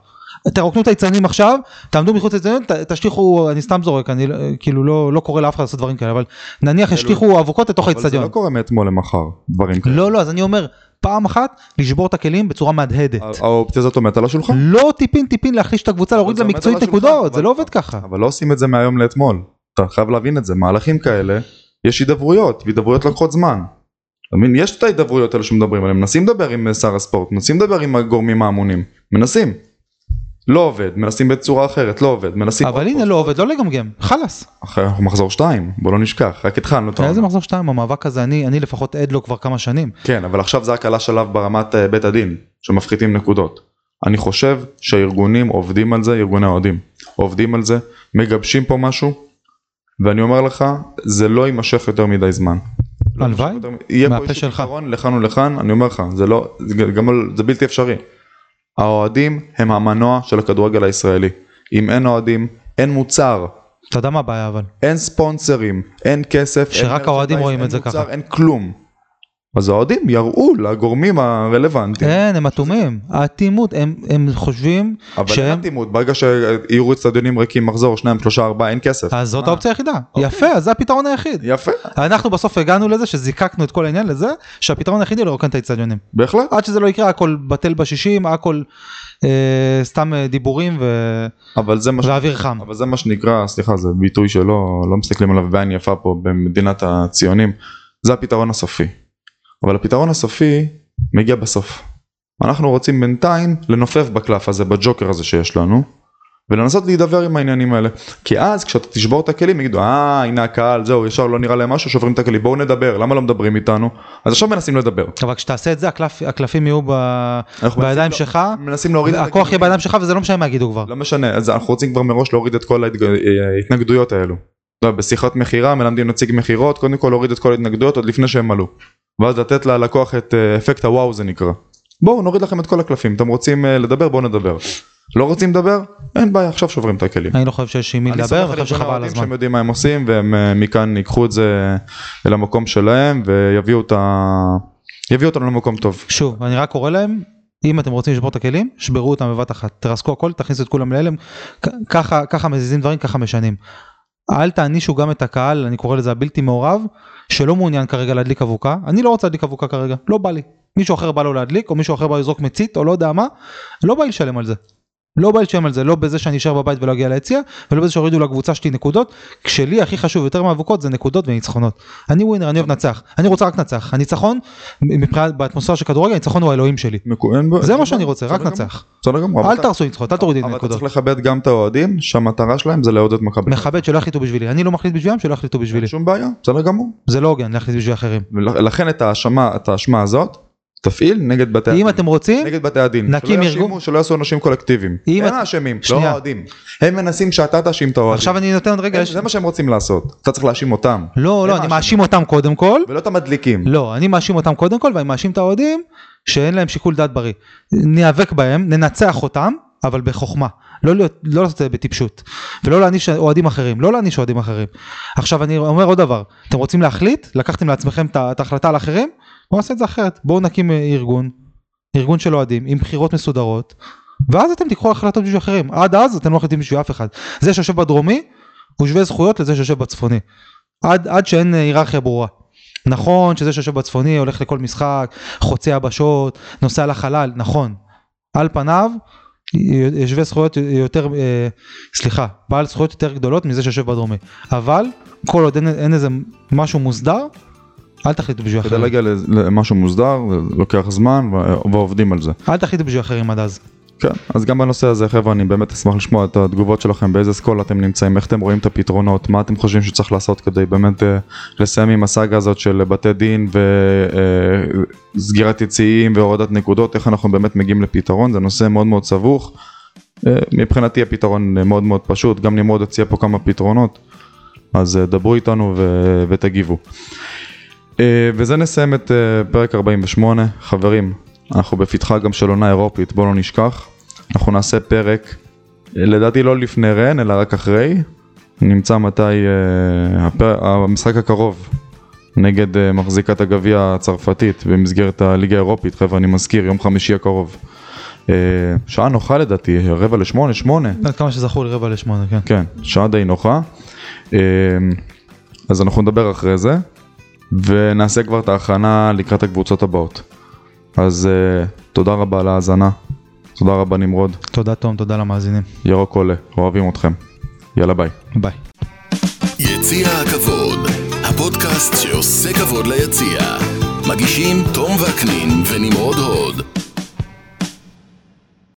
תרוקנו את היצנים עכשיו, תעמדו מחוץ ליצנים, תשליכו, אני סתם זורק, אני כאילו לא לא קורא לאף אחד לעשות דברים כאלה, אבל נניח ישליכו אבוקות לתוך אבל זה. לא קורה מאתמול למחר, דברים כאלה. לא, לא, אז אני אומר, פעם אחת לשבור את הכלים בצורה מהדהדת. האופציה הזאת עומדת על השולחן. לא טיפין טיפין להחליש את הקבוצה, להוריד לה מקצועית נקודות, זה לא עובד ככה. אבל לא עושים את זה מהיום לאתמול. אתה חייב להבין את זה, מהלכים כאלה, יש הידברויות, והידברויות לוקחות זמן. מבין? יש את ההידברויות האלה שמדברים עליהן, מנסים לדבר עם אה, שר הספורט, מנסים לדבר עם הגורמים האמונים, מנסים. לא עובד, מנסים בצורה אחרת, לא עובד, מנסים אבל הנה. לא עובד, לא לגמגם, חלאס. אחרי אנחנו מחזור שתיים, בוא לא נשכח, רק התחלנו את איזה העונה. מחזור שתיים, המאבק הזה, אני אני לפחות עד לו כבר כמה שנים. כן, אבל עכשיו זה רק עלה שלב ברמת אה, בית הדין, שמפחיתים נקודות. אני חושב שהארגונים עובדים על זה, ארגוני האוהדים, עובדים על זה, מגבשים פה משהו, ואני אומר לך, זה לא יימשך יותר מדי זמן. לא הלוואי, יימשך יותר מ- יהיה פה מהפה איזשהו שלך. פתרון לכאן ולכאן, אני אומר לך, זה לא, זה גם זה בלתי אפשרי. האוהדים הם המנוע של הכדורגל הישראלי. אם אין אוהדים, אין מוצר, אתה יודע מה הבעיה אבל? אין ספונסרים, אין כסף, אין שרק האוהדים רואים אין את זה מוצר, ככה. אין כלום. אז האוהדים יראו לגורמים הרלוונטיים. אין, הם אטומים. האטימות, הם הם חושבים אבל אין שהם... אטימות, ברגע שיהיו אצטדיונים ריקים מחזור, שניים, שלושה, ארבעה, אין כסף. אז זאת מה? האופציה היחידה. אוקיי. יפה, אז זה הפתרון היחיד. יפה, אנחנו בסוף הגענו לזה שזיקקנו את כל העניין לזה שהפתרון היחידי הוא לרוקן את האצטדיונים. בהחלט. עד שזה לא יקרה הכל בטל בשישים, הכל אה, סתם אה, דיבורים ו- אבל זה מה ש... ואוויר חם. אבל זה מה שנקרא, סליחה, זה ביטוי שלא לא מסתכלים עליו בעין יפה פה במדינת הציונים, זה הפתרון הסופי. אבל הפתרון הסופי מגיע בסוף. אנחנו רוצים בינתיים לנופף בקלף הזה, בג'וקר הזה שיש לנו, ולנסות להידבר עם העניינים האלה. כי אז כשאתה תשבור את הכלים יגידו, אה הנה הקהל, זהו, ישר לא נראה להם משהו, שוברים את הכלים, בואו נדבר, למה לא מדברים איתנו? אז עכשיו מנסים לדבר. אבל כשתעשה את זה הקלף, הקלפים יהיו ב... בידיים מנסים- שלך, מנסים להוריד את הכוח יהיה. בידיים שלך וזה לא משנה מה יגידו כבר. לא משנה, אז אנחנו רוצים כבר מראש להוריד את כל ההתג- ההתנגדויות האלו. לא, בשיחת מכירה מלמדים נציג מכירות, קודם כל להוריד את כל ההתנגדויות עוד לפני שהם עלו. ואז לתת ללקוח את אה, אפקט הוואו זה נקרא. בואו נוריד לכם את כל הקלפים, אתם רוצים אה, לדבר בואו נדבר. לא רוצים לדבר? אין בעיה, עכשיו שוברים את הכלים. אני לא חושב שיש עם מי לדבר, סומך אני על שחבל על. שהם יודעים מה הם עושים והם אה, מכאן ייקחו את זה אל המקום שלהם ויביאו את ה... יביאו אותנו למקום טוב. שוב, אני רק קורא להם, אם אתם רוצים לשבור את הכלים, שברו אותם בבת אחת. תרסקו הכל, תכניסו את כולם להלם, ככה, ככה מזיזים דברים, ככה משנים. אל תענישו גם את הקהל, אני קורא לזה הבלתי מעורב, שלא מעוניין כרגע להדליק אבוקה. אני לא רוצה להדליק אבוקה כרגע, לא בא לי. מישהו אחר בא לו להדליק, או מישהו אחר בא לזרוק מצית, או לא יודע מה, לא בא לי לשלם על זה. לא בא לשלם על זה, לא בזה שאני אשאר בבית ולא אגיע ליציע, ולא בזה שהורידו לקבוצה שלי נקודות, כשלי הכי חשוב יותר מאבוקות זה נקודות וניצחונות. אני ווינר, אני אוהב לנצח, אני רוצה רק לנצח, הניצחון, מבחינת, באטמוספירה של כדורגל, הניצחון הוא האלוהים שלי. זה מה שאני רוצה, רק לנצח. אל תהרסו ניצחונות, אל תורידו לי אבל אתה נקודות. צריך לכבד גם את האוהדים שהמטרה שלהם זה לעודד מכבי. מכבד שלא יחליטו בשבילי, אני לא מחליט בשבילם, שלא יחליטו בשבילי. שום בעיה, בסדר גמור. זה לא הוגן להחליט בשביל אחרים. ולכן את האשמה, את האשמה הזאת, תפעיל נגד בתי אם הדין. אתם רוצים, נגד בתי הדין. נקים ארגון- שלא יעשו אנשים קולקטיביים. אם הם האשמים, לא. האוהדים. הם מנסים שאתה תאשים את האוהדים. עכשיו אני נותן עוד רגע, יש- זה מה שהם רוצים לעשות. אתה צריך להאשים אותם. לא, לא, אני. מאשים אותם קודם כל, ולא את המדליקים. לא, אני מאשים אותם קודם כל, ואני מאשים את האוהדים שאין להם שיקול דעת בריא. ניאבק בהם, ננצח אותם, אבל בחוכמה. לא, להיות, לא לעשות את זה בטיפשות. ולא להעניש אוהדים אחרים, לא להעניש אוהדים אחרים. עכשיו אני אומר עוד דבר, אתם רוצים להחליט? לקחתם לעצמכם את ההחלטה על אחרים? בואו נעשה את זה אחרת. בואו נקים אה, ארגון, ארגון של אוהדים, עם בחירות מסודרות, ואז אתם תיקחו החלטות בשביל אחרים. עד אז אתם לא מחליטים בשביל אף אחד. זה שיושב בדרומי, הוא שווה זכויות לזה שיושב בצפוני. עד, עד שאין אה, היררכיה ברורה. נכון שזה שיושב בצפוני הולך לכל משחק, חוצה יבשות, נוסע לחלל, נכון. על פניו, יושבי זכויות יותר, אה, סליחה, בעל זכויות יותר גדולות מזה שיושב בדרומי. אבל, כל עוד אין, אין איזה משהו מוסדר, אל תחליטו בשביל כדי אחרים. להגיע למשהו מוסדר, לוקח זמן ועובדים על זה. אל תחליטו בשביל אחרים עד אז. כן, אז גם בנושא הזה חבר'ה אני באמת אשמח לשמוע את התגובות שלכם, באיזה סקול אתם נמצאים, איך אתם רואים את הפתרונות, מה אתם חושבים שצריך לעשות כדי באמת אה, לסיים עם הסאגה הזאת של בתי דין וסגירת יציאים והורדת נקודות, איך אנחנו באמת מגיעים לפתרון, זה נושא מאוד מאוד סבוך. אה, מבחינתי הפתרון אה, מאוד מאוד פשוט, גם נמרוד הציע פה כמה פתרונות, אז אה, דברו איתנו ו- ותגיבו. אה, וזה נסיים את אה, פרק 48, חברים, אנחנו בפתחה גם של עונה אירופית, בואו לא נשכח. אנחנו נעשה פרק לדעתי לא לפני רן, אלא רק אחרי. נמצא מתי אה, הפר... המשחק הקרוב נגד אה, מחזיקת הגביע הצרפתית במסגרת הליגה האירופית, חבר'ה, אני מזכיר, יום חמישי הקרוב. אה, שעה נוחה לדעתי, רבע לשמונה, שמונה. עד כמה שזכור לי רבע לשמונה, כן. כן, שעה די נוחה. אה, אז אנחנו נדבר אחרי זה, ונעשה כבר את ההכנה לקראת הקבוצות הבאות. אז אה, תודה רבה על ההאזנה, תודה רבה נמרוד, תודה תום, תודה למאזינים. ירוק עולה, אוהבים אתכם. יאללה ביי. ביי. יציע הכבוד, הפודקאסט שעושה כבוד ליציע. מגישים תום וקנין ונמרוד הוד.